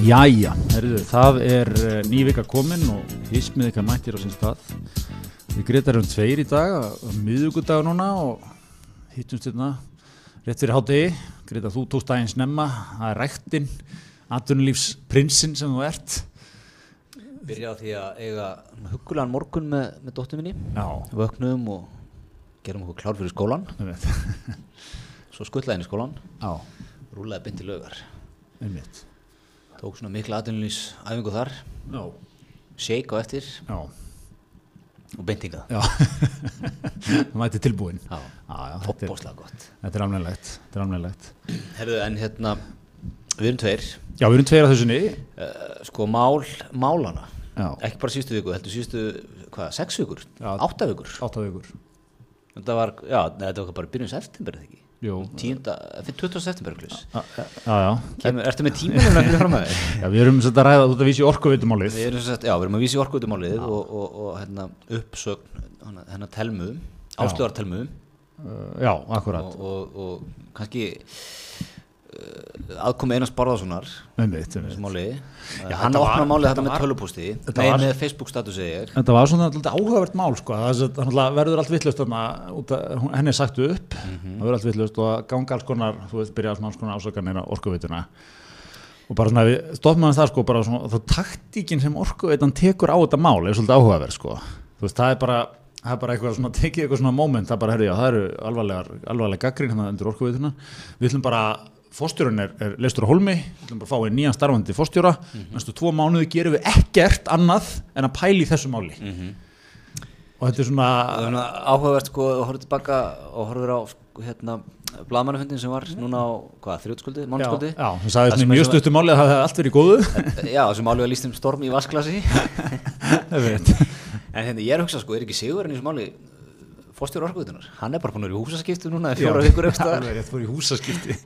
Jæja, herriðu, það er uh, ný vika komin og hismið ykkar mættir á sín stað. Við greitar um tveir í dag, miðugudag núna og hittumst hérna rétt fyrir hátegi. Greita þú tókst daginn snemma, það er ræktinn, atvinnulífsprinsinn sem þú ert. Byrja á því að eiga hugulegan morgun með, með dóttur minni. Já, Vöknum og gerum okkur klár fyrir skólan. Svo skuttlaði inn í skólan, Já, rúlaði beint í laugar. einmitt. Tók svona mikla aðdunlýs æfingu þar, Já, shake á eftir já, og já. Það mæti tilbúin. Opbóslega gott. þetta er er. Herðu, en hérna, við erum tveir. Já, við erum tveir að þessunni. Uh, sko, mál, málana. Já, Ekki bara síðustu viku, heldur síðustu, hvað, sex vikur? Átta vikur? átta vikur. Þetta var, já, þetta var bara byrjun september, eða ekki? Jú. Tíunda, fyrir 20. september, klus. Já, já, já. Kemur, ertu með tímanum fyrir fram að þér? Við erum svolítið að ræða út að vísi orkuvitumálið. Já, við erum að vísa í orkuutumálið og, og, og hérna, uppsögn hana, hennar telmu, áslöðar telmu Uh, já, akkurat. og, og, og kannski aðkomi Einars Barðarssonar hann þetta opna var- málið þetta með tölupústi, með Facebook statusi. Þetta var svona alltaf áhugavert mál, sko. Það er verður allt vittlust þarna, út að hún- henni er sagt upp, það verður allt vittlust og ganga alls konar, þú veist, byrja alls konar ásakanir á orkuvituna. Og bara svona, við stoppum að það, sko, bara svona, þá taktíkin sem orkuvitan tekur á þetta mál er svolítið áhugaverð, sko. Þú veist, það er bara, það er bara eitthvað svona, tekið eitthvað svona moment, það bara, herri, já, það eru alvarlegar, alvarlega gaggrín hérna undir orkuvituna. Við ætlum bara, fórstjórun er, er leistur á holmi, við ætlum bara að fá einn nýjan starfandi fórstjóra, næstu tvo mánuði gerum við ekkert annað en að pæla í þessu máli. Og þetta er svona, er áhugavert sko að horfa tilbaka og horfir á hérna blaðmannafundin sem var núna á, hvað, þrjótskvöldi, já, mánskvöldi já, Það í er mjög svona- stuttu máli að það hefði allt verið góðu. Já, sem máli var líst um storm í vasklasi. En hérna, ég er að hugsa sko, er ekki Sigur en í þessu máli fórstjóru orkuðunar, hann er bara búin að vera í húsaskiptu núna fjóra Já, vikur eftir húsaskipti.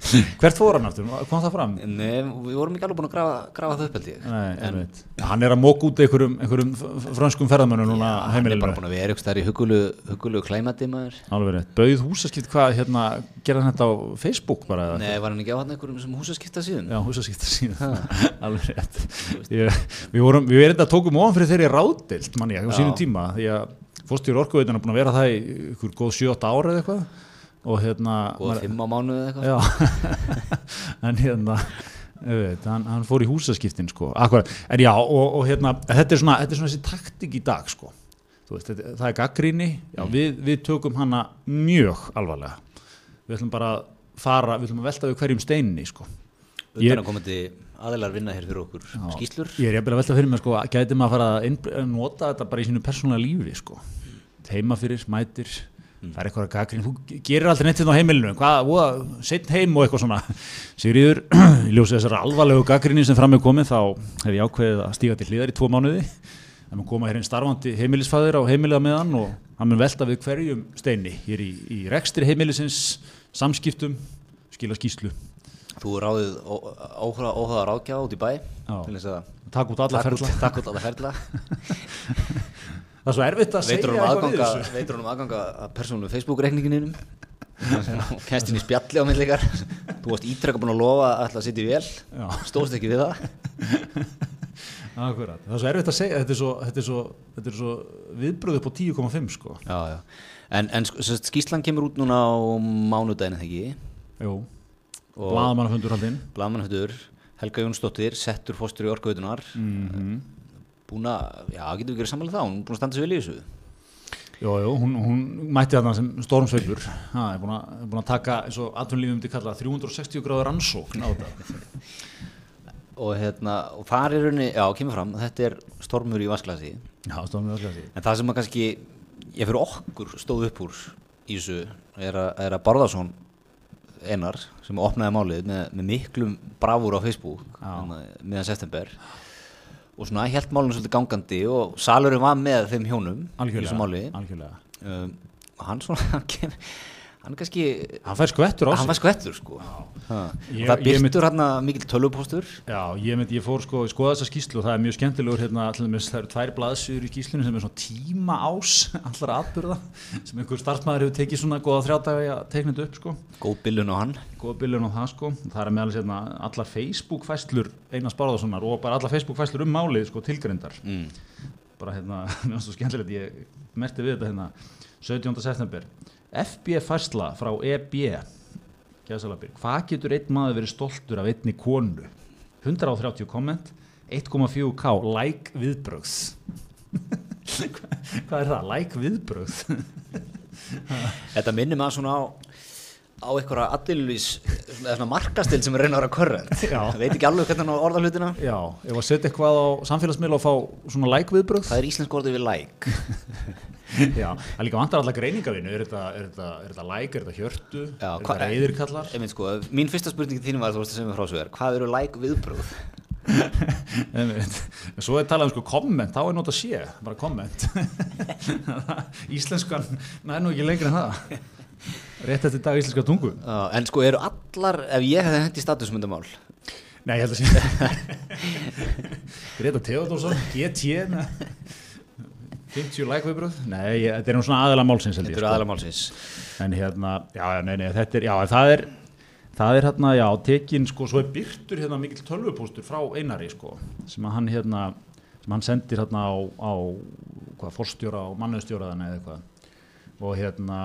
Hvert fór hann aftur? Kom það fram? Nei, við vorum ekki alveg búin að grafa, grafa það upp held ég Nei, en. Já, hann er að móka út einhverjum, einhverjum f- frönskum ferðamönnum núna hann er bara búin að vera í hugulu, hugulu klæmati maður Alveg rétt. Bauð húsaskipt, hvað, hérna, gerði hann þetta á Facebook bara? eða? Nei, var hann ekki á hann einhverjum sem húsaskipta síðan Já, húsaskipta síðan. Alveg rétt. Ég, við við erum þetta tókum ofan fyrir þeirri ráðdild, mann ég, á Já. sínum tíma, því að fórstjóri orkuveituna búin að vera það í ykkur góð 7-8 ára eða eitthvað? Og hérna maður- fimm á mánuði eða eitthvað. En hérna veit, hann, hann fór í húsaskiptin sko, akkurat, en já og, og hérna, þetta er svona, þetta er svona þessi taktik í dag sko, veist, þetta, það er gaggríni, já, við, við tökum hana mjög alvarlega. Við ætlum bara að fara, við ætlum að velta við hverjum steinni sko. Ég- aðeinar vinna hér fyrir okkur skýslur ég er jafnvel að velta fyrir mér sko, gæti maður að fara að að nota þetta bara í sínu persónulega lífi sko, heima fyrir, mætir það er eitthvað gaggrín, þú gerir aldrei neitt hérna á heimilinu, hvað, setn heim og eitthvað svona, Sigriður í ljósi þessara alvarlegu gaggríni sem fram er komið þá hef ég ákveðið að stíga til hlýðar í tvo mánuði, það mun koma hér einn starfandi heimilisfæður á heimiliða meðan og hann mun velta við hverjum steini. Hér í, í rekstri heimilisins, samskiptum skila skýslu, Þú ráðið óhraða ráðgjá út í bæ takk út alla ferla. takk út alla ferla. Það er svo erfitt að segja veitur eitthvað við aðganga þessu. veitur hún aðganga að persónu Facebook-reikninginum. Kennst inn í spjalli á millikar þú varst ítrekka búin að lofa að ætla að sitja í Já. stóðst ekki við það. Akkurat, það er svo erfitt að segja, þetta er svo, þetta er svo, þetta er svo viðbröð upp á 10,5 sko. en, en sko, skýslan kemur út núna á mánudaginn þegar ekki? Jú, og blaðamannafundur haldinn. blaðmannhættur Helga Jónsdóttir settur fóstur í orkuveitunar Mm búin að, já, getur við verið samanlega það hún er búin að standa sér vel í þessu. Jú, jú, hún, hún mætti þarna sem stormsveipur, það er búin að, búin að taka, eins og atvinnlífum til kalla, 360 gráður rannsókn á þetta. og hérna, og er rauninni, já, kemur fram þetta er stormur í vasklasi Já, stormur öll En það sem að kannski, ég fyrir okkur stóð upp úr í þessu er að, er að Barðarsson einar sem opnaði málið með, með miklum bravúr á Facebook hérna, meðan september og svona held málinu svolítið gangandi og Salurinn var með þeim hjónum máli algjörlega. um, og hann svona hann, kem, hann er kannski hann fær skvettur á hann sig. var skvettur sko. Ha. Ég- það byrtur hann mikil tölvupóstur? Já, ég, mynd, ég fór sko að skoða þessa skýslu og það er mjög skemmtilegur hérna, til dæmis, það eru tvær blaðsýður í skýslunum sem er svona tíma ás allra atbyrða sem einhver starfsmæður hefur tekið svona góða þrjá daga í að teikna þetta upp sko. Góð billun á hann. Góða bylun á það sko. Það er meðal hérna, allar Facebook fæslur Einars Bárðarssonar og bara allar Facebook fæslur um málið sko tilgrindar mm. bara hérna, mér finnst það skemmtilegt ég merti við þetta hérna 17. september FB fæsla frá EB Gæsalabir. hvað getur einn maður verið stoltur af einni konu? 130 komment 1,4k like viðbrögð. Hvað er það, like viðbrögð? Þetta minnir maður svona á á einhverja aðilvís svona markastil sem er reyna að vera korrent veit ekki alveg hvernig orða hlutina já, ef að setja eitthvað á samfélagsmiðla og fá svona like viðbrögð það er íslensk orðið við like. Já, það líka vantar allar greiningavinu er þetta, þetta, er þetta like, er þetta hjörtu Já, er þetta reyðirkallar sko, mín fyrsta spurning til þínu var að er hvað eru like viðbröð. Svo er talað um sko komment, þá er nota sé, bara komment. Íslenskan, næ nú ekki lengur en það. Rétt eftir dag íslenska tungu. uh, en sko eru allar ef ég hefði hendi statusmyndamál Nei, ég held að sé. Greta Theodorsson, GT, með 50 like viðbröð. Nei, ég, þetta er nú svona aðalega málsins held ég. þetta eru aðlamálsins En hérna, já, nei, nei, þetta er, já, það er, það er hérna, já, tekin, sko, svo er byrtur hérna mikill tölvupóstur frá Einari, sko, sem að hann hérna, sem hann sendir hérna á, á hvað, forstjóra og mannustjóraðan eða eitthvað. Og hérna,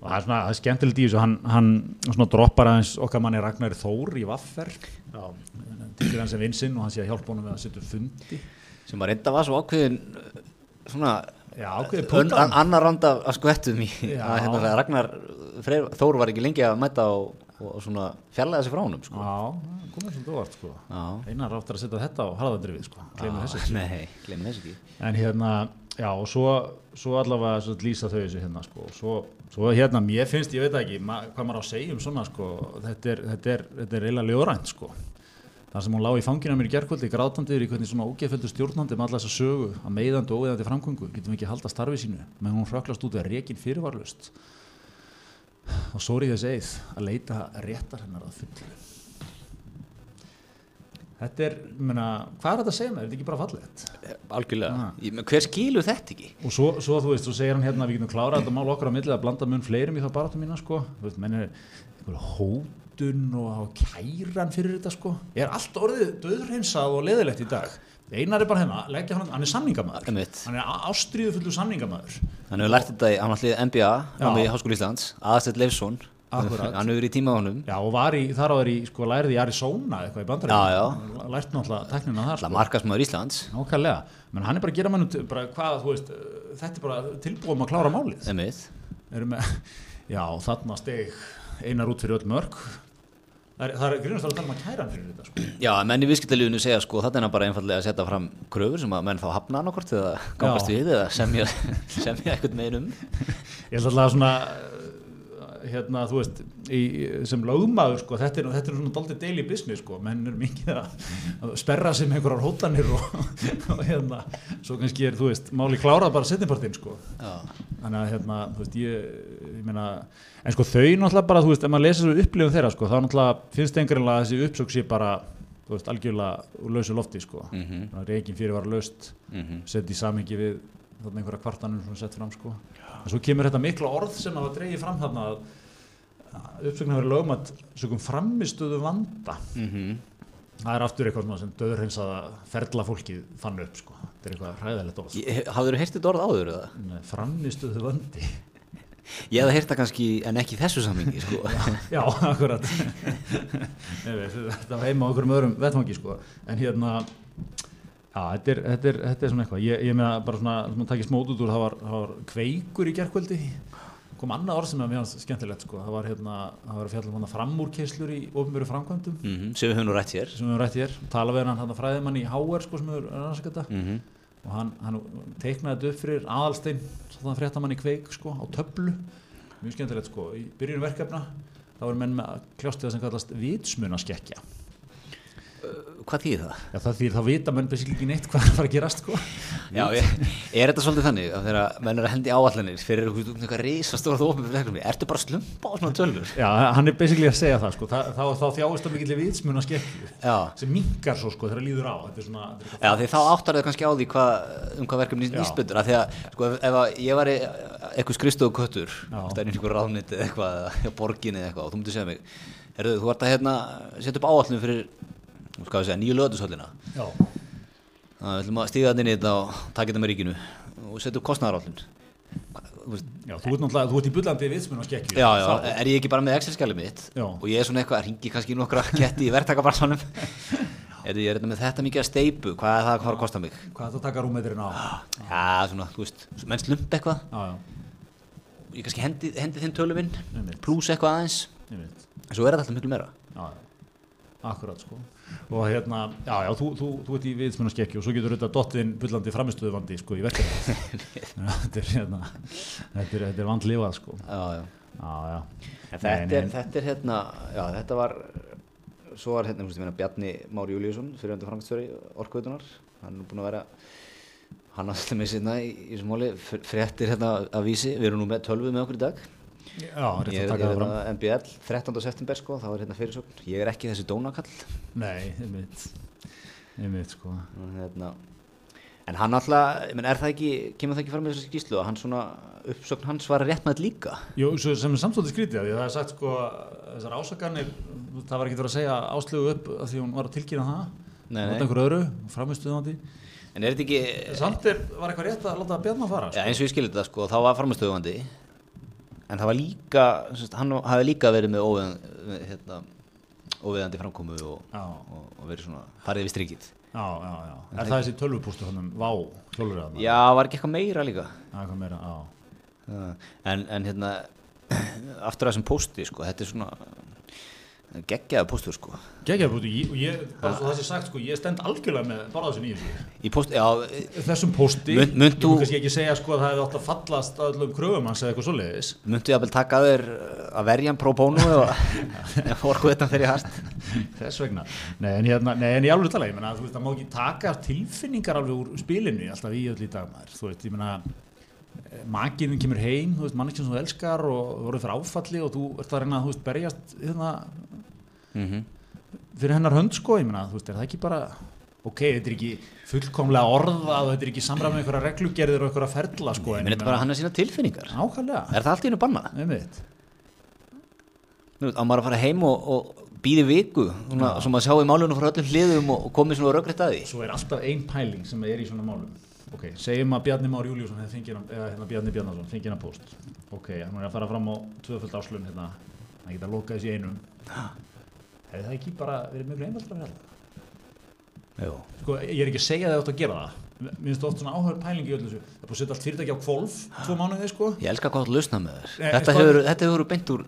og það er svona, það er skemmtilegt í þessu, hann, hann svona droppar aðeins okkar manni Ragnar Þór í Vaffer, já, til hann sem vinsinn og hann sé að hjálpa honum við að setja fundi. sem að reynda var svo ákveðin uh, svona Já, an- annar randa af skvettum í að hérna, Ragnar Freyr, Þór var ekki lengi að mæta og, og svona fjarlæða sig frá honum sko. Já, komið svolítið óvart, sko. Já. Einar áttur að setja þetta á harðandrifið, sko, glemur þessu ekki En hérna, já, og svo, svo allavega svo lýsa þau þessu hérna, sko, svo, svo hérna, mér finnst, ég veit ekki, ma hvað maður á að segja um svona, sko, þetta er, þetta er, þetta er eiginlega ljóðrænt, sko. Það sem hún lá í fangina mér í gerkvöldi, grátandi yfir í hvernig svona ógeðföldu stjórnandi með alla þessa sögu, að meiðandi og óeðandi framgöngu, getum við ekki halda starfi sínu, menn hún hröklast út að rekin fyrirvarlust. Og ég þess eið að leita réttar hennar að fullu. Þetta er, menna, hvað er þetta að segja með, er þetta ekki bara fallegt? Algjörlega, Ah. Ég, hver skilur þetta ekki? Og svo, svo þú veist, svo segir hann hérna að við getum klárað þetta mál okkar á millið að blanda mun fleirum í það baráttu mína, sko. Þú veist, menn er einhver hótun og kæran fyrir þetta, sko. Er allt orðið döðrheinsað og leðilegt í dag? Einar er bara hérna, leggja hann, hann er samningamæður. Hann er ástríðu fullu samningamæður. Hann hefur lært þetta í, hann allir MBA Já. hann í Háskóli Íslands, Aðastett Leifsson. Hann hefur verið í tíma á honum Já, og var í, þar á er í, sko, lærið í Arizona eitthvað í já. Lært náttúrulega teknina þar, sko. markasmaður Íslands Nákvæmlega. Menn hann er bara að gera uh, þetta er bara tilbúum að klára málið. Með, já, þarna steg einar út fyrir öll mörg það er, það er grínast að tala um að kæra hann fyrir þetta sko. Já, menn í viðskiptalífunu segja sko þetta er hann bara einfallega að setja fram kröfur sem að menn þá hafna annarkort eða gangast Já. við eða semja, semja eitthvað með um ég held alltaf svona uh, hérna, þú veist í, sem lögmaður, sko, þetta er, þetta er svona daldið daily business, sko, menn er mikið að, að sperra sig með einhverjar hótanir og, og hérna, svo kannski er, þú veist, máli klárað bara setjumpartinn, sko Já, þannig að hérna, þú veist, ég, ég meina, en sko þau náttúrulega bara, þú veist, ef maður lesa þessu upplifum þeirra, sko, þá náttúrulega finnst einhverjulega að þessi uppsöks sé bara, þú veist, algjörlega úr lausu lofti, sko, mm. -hmm. reygin fyrir var laust, mhm. sett í samingi við þarna einhverja kvartanum sem sett fram, sko, en svo kemur þetta mikla orð sem hafa dreigið fram þarna að uppsöknu hafa verið lögum að sögum framistöðu vanda, Mhm. það er aftur eitthvað sem döðurheinsaða ferla fólkið fann upp, sko, þetta er eitthvað hræðilegt orð, Ég- Hafðirðu heyrt þetta orð áður eða? framistöðu vandi. Ég heyrt það kannski en ekki þessu sammingi sko Já, akkurat Nei, við, Þetta var heima á okkur um öðrum vettfangi sko. en hérna já, þetta er, þetta er, þetta er svona eitthvað. Ég, ég meina bara svona, svona takið smót út úr það var, það var kveikur í gerkvöldi kom annað orð sem er mjög skemmtilegt sko. það var hérna, það var um hana framúrkeislur í ofnbjöru framkvæmdum. Mm sem við höfum nú rætt hér. Sem við höfum rætt hér, tala við hann hann fræðimann í HR sko, sem hefur rannsakað þetta mm og hann, hann teiknaði þetta upp fyrir aðalstein svona fréttamann í kveik sko, á töflu. Mjög skemmtilegt sko, í byrjunum verkefna þá er menn með það sem kallast vitsmunaskekkja hvað þýðir það? Já, það þýr þá vita menn basically ekki neitt hvað er að fara að gerast sko. Já, ég, er þetta svolítið þannig að þegar menn er að hendi áallanir fyrir eitthvað fyrir verkefni, ertu bara slumpa á svona tölur? Já, hann er basically að segja það sko. Þa, þá, þá þjáist það mikill vitsmun að skekju sem minkar svo sko þegar líður á þetta svona, Já, því þá áttar þau kannski á því hva, um hvað verkefni að því að sko, ef, ég var eitthvað skrifstofu köttur Já. stæðin einhver ráðnit eða eitthvað eða eitthvað og þú myndir segja mig Herðu, þú ert að hérna, setja upp áallinu fyrir segja, nýju löðushöllina við ætlum að þetta inn í þetta og taka þetta með ríkinu og setja upp kostnæðarállin já, þú ert náttúrulega, þú ert í bullandi vitsmun að skekju Já, já, er ég ekki bara með Excel-skjalið mitt? Já. og ég er svona eitthvað að ringi kannski nokkra ketti í verktakabarsanum er ég er þetta með þetta mikið að steipu hvað er það að fara að kosta mig? Hvað er það að taka rúmetirinn á? Já, svona, þú veist, menn slump eitthvað. Já, já, ég kannski hendi, hendi þinn tölum inn pluss eitthvað aðeins. En svo er þetta alltaf miklu meira. Já, já, akkurat sko og hérna, já, já, þú, þú, þú ert í skekju og svo getur þetta dottinn bullandi framistöðuvandi sko í verkefni þetta er hérna þetta er, þetta er vandlifað sko. Já, já. Já, já. En þetta, Er, þetta er hérna já, þetta var svo var hérna, þú veist, ég meina Bjarni Már Júlíusson fyrirvendur framkvæmstjóri Orkvötunar hann er búin að vera hann alltaf með sinna í, í fr- fréttir hérna að vísi, við erum nú með tölvu með okkur í dag Já, ég að er, er hérna MBL 13. september sko, þá er hérna fyrirsögn. Ég er ekki þessi dónakall. Nei, ég veit Ég veit sko hérna, en hann alltaf, menn, er það ekki kemur það ekki fram með þessi skýslu að hann svona uppsögn hans var rétt með líka? Jú, sem er samstótið skrítið því að það er sagt sko þessar ásakanir, það var ekki verið að segja áslögu upp af því hún var að tilkynna það. Nei, nei. öðru, en er þetta ekki Samt er, var eitthvað rétt að láta Bjarnar fara sko. eins og ég skilir þetta sko, þá var framistöðuvandi en það var líka hann hafi líka verið með óveðan, með, hérna, óveðandi framkomu og, Já, og, og verið svona farið við strikið. Já, já, já. Er það þessi tölvupústu hann um Vá, hjólur eða Já, var ekki eitthvað meira líka? Það er hvað meira, já. Já, en, en hérna aftur að þessum pósti sko, þetta er svona geggjaða póstur sko. Búti, ég, og ég, bara svo það sé sagt sko, ég stend algjörlega með í þessu í póst, já, Þessum pósti, Mun- munt ég þú- kannski ekki segja sko að það hefði átt að fallast að öllum kröfum hans eða eitthvað svoleiðis. Myndu ég að taka þér að verja hann pro bono eða orku þetta fyrir hast Þess vegna, nei en, hérna, nei, en ég alveg tala, ég meina, þú veist, það má ekki taka tilfinningar alveg úr spilinu alltaf í öll í dag maður, þú veist, ég meina makinn kemur heim, þú veist, manneskinn sem þú elskar og þú voruð fyrir áfalli og þú ert að reyna að, þú veist, berjast hérna, mm fyrir hennar hönd, sko, ég meina, þú veist, er það ekki bara ok, þetta er ekki fullkomlega orða og þetta er ekki samræð með einhverja reglugerðir og einhverja ferla, sko, ég minn þetta bara hann að sína tilfinningar. Ákvæmlega, er það allt í hennu bannað? einmitt. Nú, á maður að fara heim og, og býði viku svona, svo maður sjá í málunum frá öllum hliðum og, komið svona röggrætt að því? Svo er alltaf ein pæling sem er í svona málum. Ok, segjum að Bjarni Már Júliusson eða hérna Bjarni Bjarnason fengið hann post ok, hann er að fara fram á tvöföld áslun hérna, hann geta lokað þessi einum hefði það ekki bara verið mjög einfaldra fyrir Jú. sko, ég er ekki að segja það átt að gera það. Mér finnst oft svona áhör pæling í öllu þessu. Það er búið að setja allt fyrirtæki á kvolf tvo mánuði sko. Ég elska hvað þú lausna með þér. Nei, þetta, spáðu- hefur, þetta hefur beint úr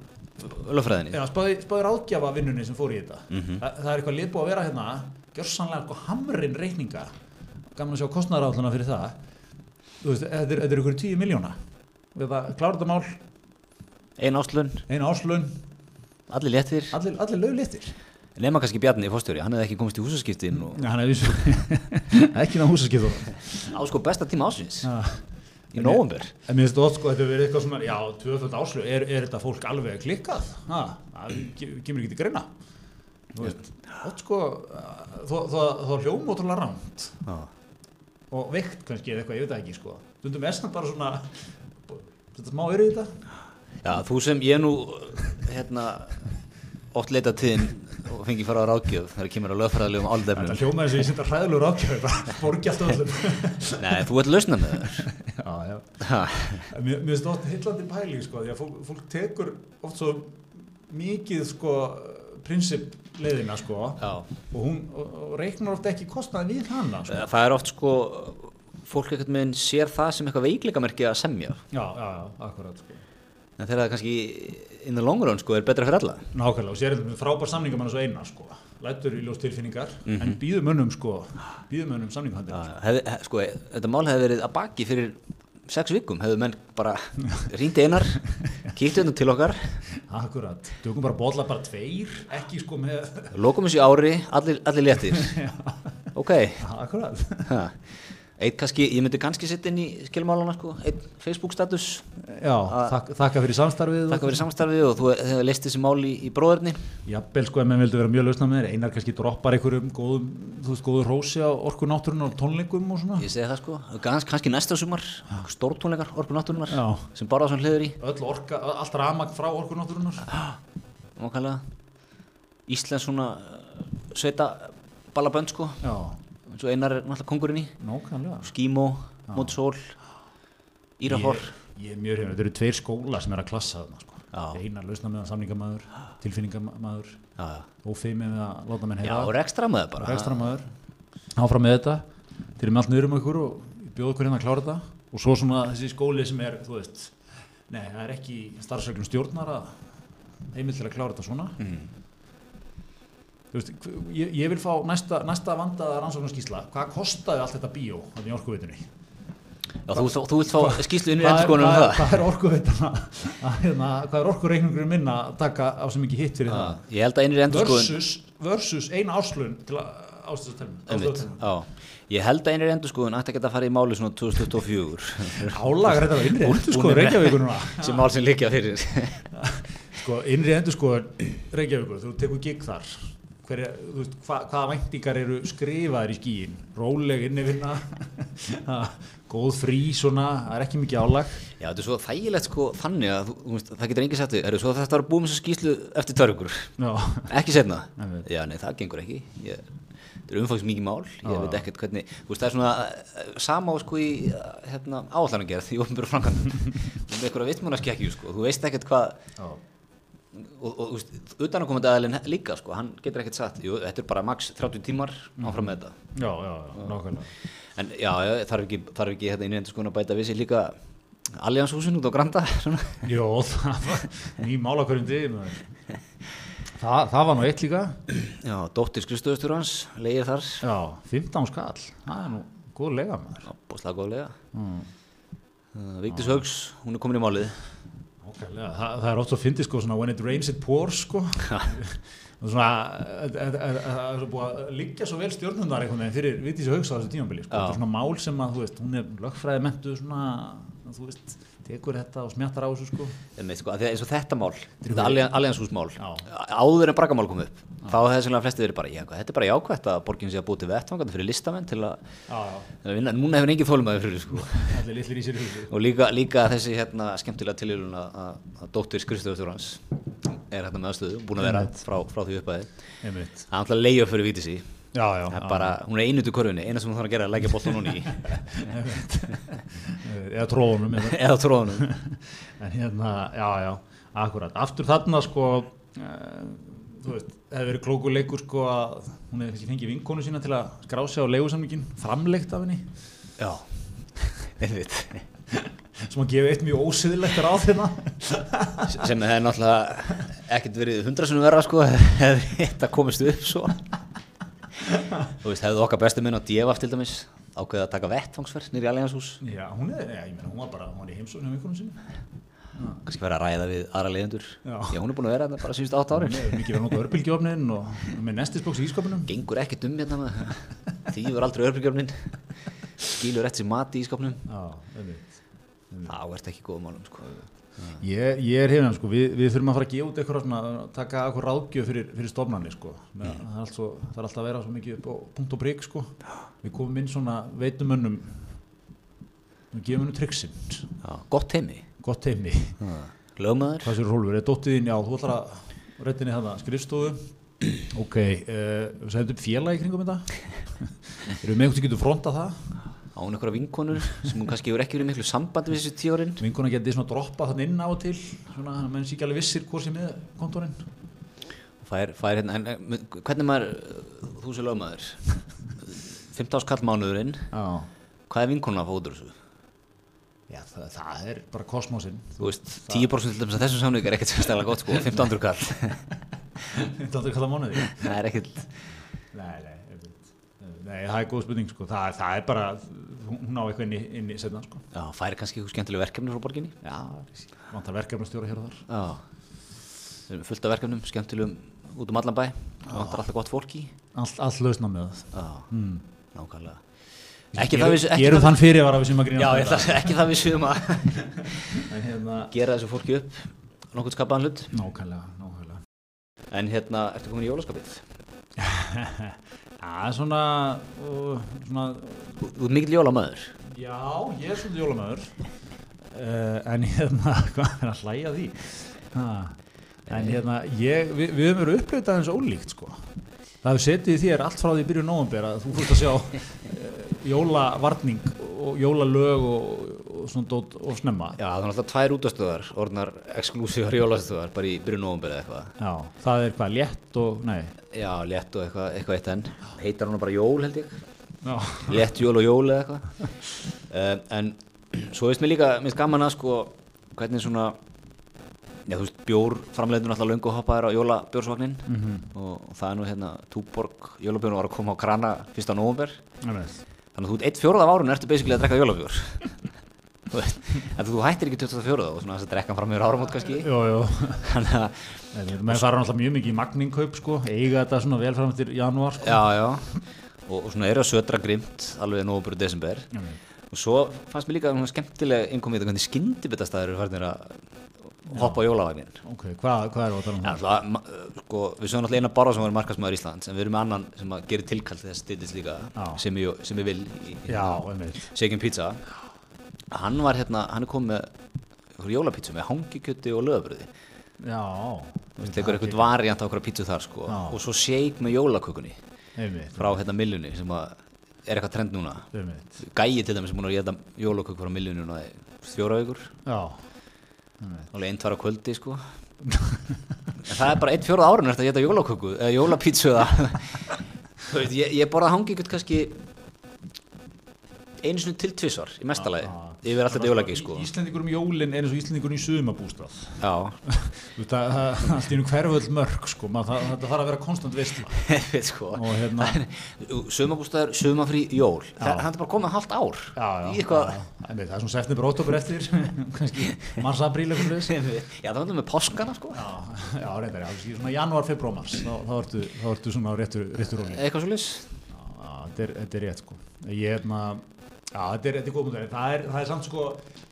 lögfræðinni. Já, spáði, spáði ráðgjafa vinnunni sem fór í þetta. Mhm. Þa, það er eitthvað lið búið að vera hérna gjörsanlega sko hamrin reikninga. Gaman að sjá kostnæðarálluna fyrir það. Þú veist, þetta er, ykkur 10 miljóna við það klára þetta mál, ein áslun, eina áslun allir léttir allir, allir lögléttir nema kannski Bjarni í fórstjóri, hann hefði ekki komist í húsaskiptin og hann er vissu ekki ná húsaskiptum á sko besta tíma ásins Já. í nóvumber En mér finnst þetta sko, þetta verið eitthvað svona, já, tvöföld áslug, er, er þetta fólk alveg klikkað? Ha, það ke- kemur ekki til greina. Þú veist, oft sko, þó hljóma ótrúlega rámt og veikt kannski eða eitthvað, ég veit það ekki sko. Stundum er samt bara svona, þetta smá eru í þetta. Já, þú sem ég nú hérna oft leita tíðin og fengi fara á ráðgjöf þegar kemur að lögfræðilegum Þetta áldefnum hljóma þess að ég senda hræðilegur ákjöf, bara borgi alltaf öllum. nei, þú ert lausna með þér já, já. Mér, finnst oft hillandi pæling sko, því að fólk, fólk tekur oft svo mikið sko prinsip leiðina sko já. og hún og, og reiknar oft ekki kostnaði við hana sko. það er oft sko fólk ekkert með sér það sem eitthvað veikleikamerki að semja já, já, já, akkurat sko. En þegar það kannski in the long run sko er betra fyrir alla. Nákvæmlega og sér þetta með frábær samningamann svo eina sko. lætur í ljós tilfinningar en býðum önum sko býðum önum samningahandir Já, hef, hef, sko, þetta mál hefði verið að baki fyrir sex vikum hefðu menn bara ríndi einar kíktu hérna til okkar. Akkurat, tökum bara bóla bara tveir, ekki sko með, Lokum þessu ári, allir, allir léttir. Ok, akkurat. Eitt kannski, ég myndi kannski setja inn í skilmálana sko, einn Facebook status Já, þak, þakka fyrir samstarfið. Takk fyrir samstarfið og þú hefur leist þessi mál í, í bróðurni Jafnvel sko ef menn vildu vera mjög lausna með þér, einar kannski droppar einhverjum góðum, þú veist, góður rósi á orku náttúrun og tónleikum og svona. Ég segi það sko, Gans, kannski næsta sumar stórtónleikar, orku náttúrunar Já. sem bara svona hliður í Öll orka, allt ramagn frá orku náttúrunar. Mákallega. Íslands svona sveita ballabönd sko Já, eins og einar er náttúrulega kongurinn í. Nákvæmlega. Skímó, Mótsól Írafór Ég, er mjög hefur, þetta eru tveir skóla sem er að klassa þarna sko. Einar lausna með samningamæður, tilfinningamaður, Já, já. ófeimi með að láta menn heyra. og rekstra með það bara. Ekstra maður áfram með þetta. Þeir eru með allt niður um ykkur og bjóða ykkur hérna að klára þetta. Og svo svona þessi skóli sem er þú veist, nei það er ekki starfsreglum stjórnar að heimil til að klára þetta svona. Mm. Veist, ég, ég vil fá næsta, næsta vandaða rannsóknarskísla hvað kostaði allt þetta bíó þannig í orkuvitunni Já, þú, þú, þú vilt fá skýslu inn í er, um er, það. hvað er orkuvitana að, hérna, hvað er orkureikningurinn minna að taka á sem ekki hitt fyrir Já, Ég held að einir það endurskoðun versus, versus eina áslun til að já. Ég held að einir endurskoðun ætti geta að fara í máli svona 2024 Álagar þetta var innri endur sko Reykjavíkur núna. sem mál sem líkja fyrir. Sko innri endur sko Reykjavíkur, þú tekur gig þar Hverja, þú veist, hva, hvaða væntingar eru skrifaðir í skíin róleg innivinna ha, góð frí svona, það er ekki mikið álag. Já, þetta er svo þægilegt sko þannig að veist, það getur sagt við, eru svo þetta var búið með þessu skýslu eftir törgur, ekki setna. Já, nei, það gengur ekki. Ég, þetta er umfangs mikið mál, ég Já, veit ekkert hvernig þú veist, það er svona uh, sama á sko í uh, hérna, áallanargerð í ofnbjörn framkvæmdum með einhverja vitmúnaskekju sko, þú veist ekkert hvað og, þú veist, utanakomandi aðalinn líka sko, hann getur ekkert sagt, jú, þetta er bara max 30 tímar áfram með þetta. Já, já, já nákvæmlega. En já, já þarf ekki, þarf ekki hérna innendur sko að bæta við sér líka Allianshúsin út á Granda. Jó, það var ný mála hverjum degi maður. það, var nú eitt líka. Já, dóttir skrifstöðustur hans leigir þar, Já, 15 skall. Það er nú góð lega maður. Bóðslega góðlega mm. uh, Vigdís Haugs, hún er komin í málið Ókærlega, það, það er oft svo fyndið sko svona when it rains it pours sko. Það er- búið að liggja svo vel stjórnundar fyrir Vigdísi Hauks á þessu tímabili sko. Þetta er svona mál sem að veist, hún er lögfræði mentu þú veist, tekur þetta og smjattar á þessu sko. Sko, að eins og þetta mál, Allianshúsmál áður en braggamál kom upp þá hefði þessum flesti verið bara, þetta er bara jákvætt að borgin sé að búið til vettvangandi fyrir listamenn til að, að vinna, en núna hefur engin þólmaði fyrir sko. og líka, líka þessi hérna skemmtilega tilhjulun að, að, að dóttir skrifstöðustur hans er hérna með aðstöðu, búin að vera frá, frá því uppæði það er alltaf leiða fyrir Vigdísi Já, já, er já. bara, hún er einutu korfunni, eina sem hún þarf að gera er að leggja boltan núni í. Eða tróðunum eða tróðunum. En hérna, já, já, akkurat aftur þarna sko uh, þú veist, hefði verið klókur leikur sko að hún hefði kannski fengið vinkonu sína til að skrá sig á leigusamlingin framleikt af henni. Já, einmitt. Sem að gefa eitt mjög ósiðilegt ráð hérna. Sem hefði náttúrulega ekkert verið hundrasunum verra sko hefði þetta komist upp svo. Þú veist, hefði okkar bestu minn á Djefaf til dæmis ákveðið að taka vettfangsferð nýri Allianshús já, hún er, ég meina, hún var bara hún var í heimsókn hjá vinkonu sinni kannski verið að ræða við aðra leiðendur Já. Hún er búin að vera hérna bara síðust átt er mikið verið að nota örbylgjófnin og með nestisbóks í ískapunum gengur ekkert um hérna þýður aldrei örbríkjöfnin skilur rétt sér mat í einmitt þá ert ekki góð málum sko. Ég, ég er hefðan sko, við, við þurfum að fara að gefa út eitthvað taka eitthvað ráðgjöf fyrir, fyrir stofnarnir sko. Með, það, er allt svo, það er alltaf að vera svo mikið upp á punkt og prigg sko. Við komum inn svona veitumönnum, við gefum hennu Já, gott heimi gott heimi. lögmaður Hvað sér Rólfur, er dóttið þín, já, þú ætlar að reyndinni þarna skrifstofu. Ok, uh, við sæðum upp félag í kringum þetta. Erum við með eitthvað sem getur frontað það? á hún einhverja vinkonur sem kannski hefur ekki verið miklu sambandi við þessu tíu árin Vinkona getið svona droppað þannig inn á og til, svona, menn sé ekki alveg vissir hvort sem er kontorinn. fær, fær hérna, en, hvernig maður þú sé lögmaður 15 skall mánuðurinn hvað er vinkonuna að fá út úr þessu Já, það, það er bara kosmosinn. þú veist, 10% til dæmis að þessum samning er ekkert sérstaklega gott sko, 15 kall Þetta er kallað mánuði. það er ekkert Nei, nei, einmitt. nei, það er góð spurning, sko. Það, það er bara, hún á eitthvað inn í, inn í setna, sko. já, fær kannski eitthvað skemmtileg verkefni frá borginni Já, vantar verkefnastjóra hér og þar. já, fullt af verkefnum, skemmtilegum út um allan bæ vantar alltaf gott fólk í allt, allt lausna með það Já, mm. nákvæmlega Ekki það við ekki gerum þann fyrir að við sem að Já, grína ég ætla, ekki það við séum að hérna gera þessu fólki upp nokkuð skapaðan hlut. Nákvæmlega, En hérna, ertu komin í jólaskapið? Já, svona, svona Þú ert mikill jólamæður Já, ég er svolítið jólamöður. Uh, En hérna, hvað er að hlæja því? Ha, en hérna, ég, við, við höfum verið uppleitað eins ólíkt sko. Það hefur setið í þér allt frá því byrju nóvambir að þú fórst að sjá jólavarning og jólalög og, og svona dót og snemma. Já, það er alltaf tvær útastöðar orðnar exklúsívar jólastöðar bara í byrjun nóvumber eða eitthvað. Já, það er hvað, létt og, nei. Já, létt og eitthvað, eitthvað eitt enn. Heitar hann bara jól held ég? Já, Létt jól og jól eða eitthvað. Uh, En svo veist mér líka, mér finnst gaman að sko hvernig svona Já, þú veist, bjór framleitur alltaf löngu hoppaðir á jólabjórsvagnin. Mhm. og það er nú hérna Túborg jólabjórn var að koma á krana fyrsta einmitt. Þannig að þú ert eitt fjórða af árun ertu basically að drekka veist, en þú hættir ekki 24 og svona þess að drekka fram yfir áramót kannski. Þannig að, Menn fara náttúrulega mjög mikið í magningkaup sko. Eiga þetta svona vel fram til janúar sko. Já, já. Og, og svona eru að södra grimt alveg nóvumber og desember. Og svo fannst mér líka skemmtilega innkomið þetta hvernig skyndibitastæður eru farinir að hoppa á jólavagnin Ok, hvað, hvað er það að tala um það? sko, við sögum alltaf eina bara sem var markasmaður Íslands en við erum með annan sem að gerir tilkall til þess stýttist líka sem ég, sem ég vil í, í Já, einmitt. Shaken Pizza. Hann var hérna, hann er komið með jólapítsu með hangikjöti og lögabröði Já, það tekur eitthvað variant á okkur pítsu þar sko. Og svo shake með jólakökunni einmitt, frá hérna millunni sem að er eitthvað trend núna. Einmitt. Gæi til dæmis sem búin að geta jólaköku frá millunni núna í fjóra vikur. Já, alveg einn tvara kvöldi sko. En það er bara einn fjóra árun eftir að geta jólapítsu ég, ég borða hangikjöt kannski einu sinni til tvisvar í mestalagi yfir alltaf þetta jólagi sko. Íslendingur um jólin er eins og Íslendingur í sumabústað já, Þú veit að það er allt í einu hverföld mörg sko, maður, það, þarf að vera konstant veit sko. Hérna sumabústæður, sumafrí, jól. Það, er bara komið hálft ár Já, já, í eitthvað já, það er svona september, óttobur eftir kannski mars, apríl já, það var með páskana sko. Já, reyndar, svona janúar, februar, mars þá, þá, ertu, þá ertu svona á réttur, réttur róli eitthvað svo lis Já, já, þetta er, rétt sko. Ég er hérna Já, þetta er, góð er- það er samt sko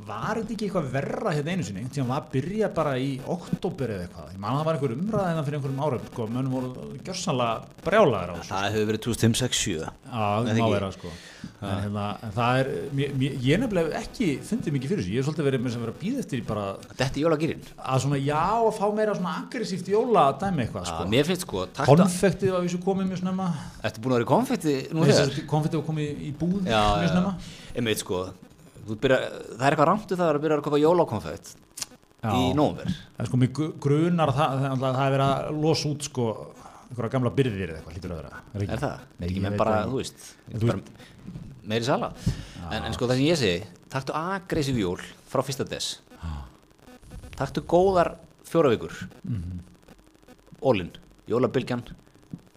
Var þetta ekki eitthvað verra hérna einu sinni? Því að var að byrja bara í oktober eða eitthvað. Ég man að það var einhver umræða hérna fyrir einhverjum árum. Sko, Mönnum voru gjörsanlega brjálaðir á þessu það hefur verið 2006-7 Já, Nei, það má vera sko. En, hérna, en það er, mér, mér, ég nefnilega ekki fundið mikið fyrir þessu, ég hef svolítið verið með sem verið að býða eftir bara þetta er jólagýrin að svona já að fá meira svona aggressíft jóladæmi eitthvað sko. mér finnst sko, konfektið var þessu komið mjög snemma. Ertu búin að vera í þegar? konfektið var komið í búð já, mjög snemma. Einmitt sko. þú byrja, það er eitthvað við það að byrja að köpa jólakonfett Já. í nóvumver en sko mér grunar það, það, það, það er verið að losa út sko einhverja gamla byrðir eða eitthvað hlýtur að vera. Er, er það? Nei, ekki með bara, það þú veist, þú bara meiri sala en, en sko það sem ég segi, taktu aggressív jól frá fyrsta des taktu góðar fjóra vikur. Mhm. ólinn, jólabylgjan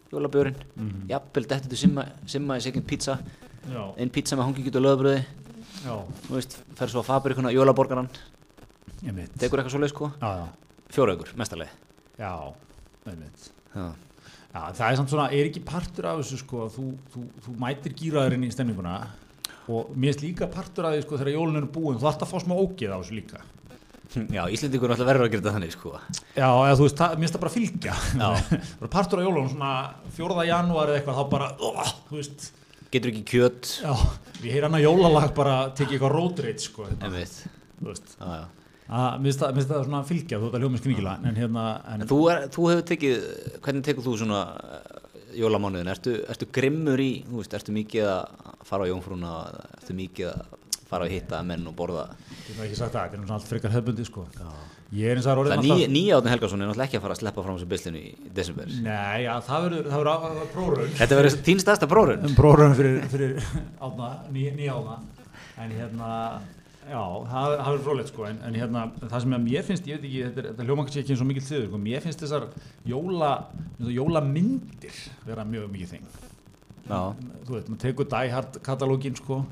jólabjörinn, Mhm. jafnvel þetta til simma, simma í second pizza. Já, einn pizza með hangikjöt og löðbröði þú veist, fer svo að fabrikuna jólaborgaran tekur eitthvað svo leið sko, já, já, fjóra vikur, mestarlega já, já, það er samt svona, er ekki partur af þessu sko, að þú, þú, þú mætir gýraðurinn í stemninguna og mér finnst líka partur af því sko þegar jólun eru búin, þú ætti að fá smá ógeð á þessu líka. já Íslendingur er alltaf verður að gera þetta þannig sko Já, eða þú veist, mér finnst það bara fylgja. Já. partur af jólun, svona 4. janúar eða eitthvað, þá bara, ó, þú veist, getur ekki kjöt já, við heyr hana jólalag bara tekið eitthvað rage sko, hérna, já, já Að, mér finnst það, svona fylgja, þú veist að hljóma skringilega, en hérna, en, En þú, er, þú hefur tekið, hvernig tekur þú svona uh, jólamánuðin? Ertu, ertu grimmur í, þú veist, ertu mikið að fara á jónfrúna, ertu mikið að fara að hitta menn og borða? ég hef ekki sagt það, þetta er náttúrulega allt frekar hefbundi sko. Ég og það nýja átni Helgason er náttúrulega ekki að fara að sleppa frá þessu byslinu í desember. Nei, já, það verður, verður próraun. Þetta verður þín stærsta prórun. prógramm fyrir, fyrir átna, ný, nýja átna en hérna já, það, það er frólægt sko en, en hérna, það sem mér finnst, ég veit ekki þetta, þetta hljóma kannski ekki eins og mikill þiður sko, mér finnst þessar jóla jólamyndir vera mjög mikið þing Já, þú veit, maður tekur Die Hard katalógin sko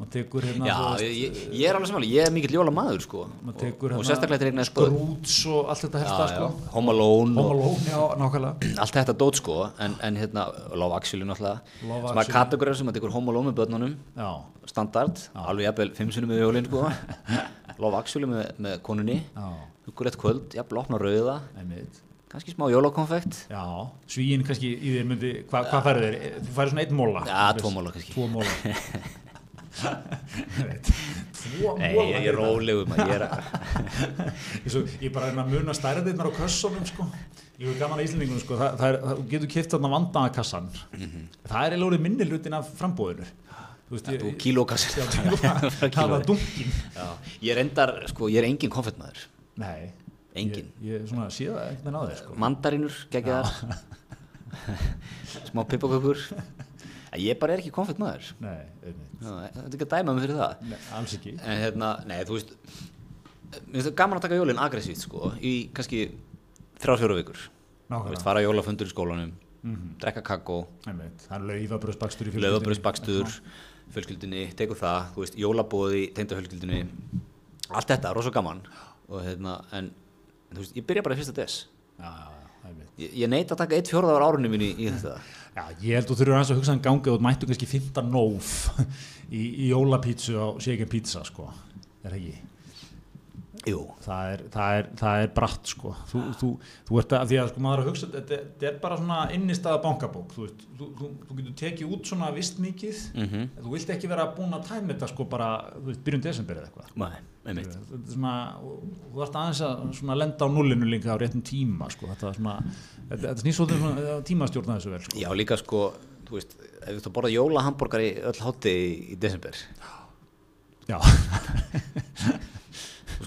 maður tekur hérna Já, veist, ég, ég- er alveg samanlega, ég er mikill jóla maður sko. Og, og hérna sérstaklega þetta er sko. Scrooge og allt þetta helsta Já, sko. já, Home Alone Home og Alone, já, nákvæmlega. Allt þetta dót sko en, en hérna, Love Actually náttúrulega. Love sem Actually. kategóriðar sem að tekur Home Alone með börnunum. Já, standard, alveg jafnvel fimm sinnum með jólinn sko. Love Actually með, með konunni. Já, huggur eitt kvöld, jafnvel opna rauða. Einmitt. Kannski smá jólakonfekt. Já, svíin kannski í þér myndi, hva, hvað færðu þér? Þú færðu svona einn móla Já, tvo móla kannski. Tvo móla Nei, ég er ég er að Ég, svo, ég bara er að muna stærðirnar á kössunum sko. Ég hefur gaman að Íslandingunum sko. það, það er, það, getur kipt þarna vandaða kassan Það er eiginlega minni hlutin af frambóðinu kíló- það var dunkin Já, ég er endar, sko, ég er engin konfettmaður. Nei, Engin. Ég, ég svona á þér sko. mandarínur, geggjaðar. Smá pippakökur ég bara er ekki konfettmaður Nei, einmitt. Já, þetta er ekki að dæma mig fyrir það. Nei, alls ekki. En hérna, nei, þú veist mér finnst það gaman að taka jólinn aggressíft sko, í kannski þrjár fjóra vikur. Þú veist, fara jólafundur í skólanum drekka kakó, Einmitt. Það er laufabröðsbakstur í löfabröðsbakstur fjölskyldunni, tegur það þú veist, jólabóði, teinda fjölskyldunni. Allt þetta, rosa gaman. Og hérna, en, en þú veist, ég byrja bara í fyrsta des. Já, já, já, ég, ég neita að taka eitt fjórða á árunni mín í, í þetta Já, ég held að þú þurfur aðeins að hugsa um gangi og mættu kannski 15 nóf í, í jólapítsu á Shaken Pizza sko, er það ekki? Jú, Það er, það er, það er bratt sko, þú, þú, þú ert að, því að sko maður að hugsa, þetta þetta er bara svona innistæða bankabók, þú veist, þú, getur tekið út svona vist mikið, Mhm. þú vilt ekki vera búin að tæma þetta sko bara, byrjun desember eða eitthvað. nei, þú ert aðeins að lenda á nullinu líka á réttum tíma sko, þetta svona, þetta, þetta snýst svolítið um tímastjórna þessu vel sko. Já, líka sko, þú veist, ef þú borða jólahambúrgar í öll hátti í, í desember. Já,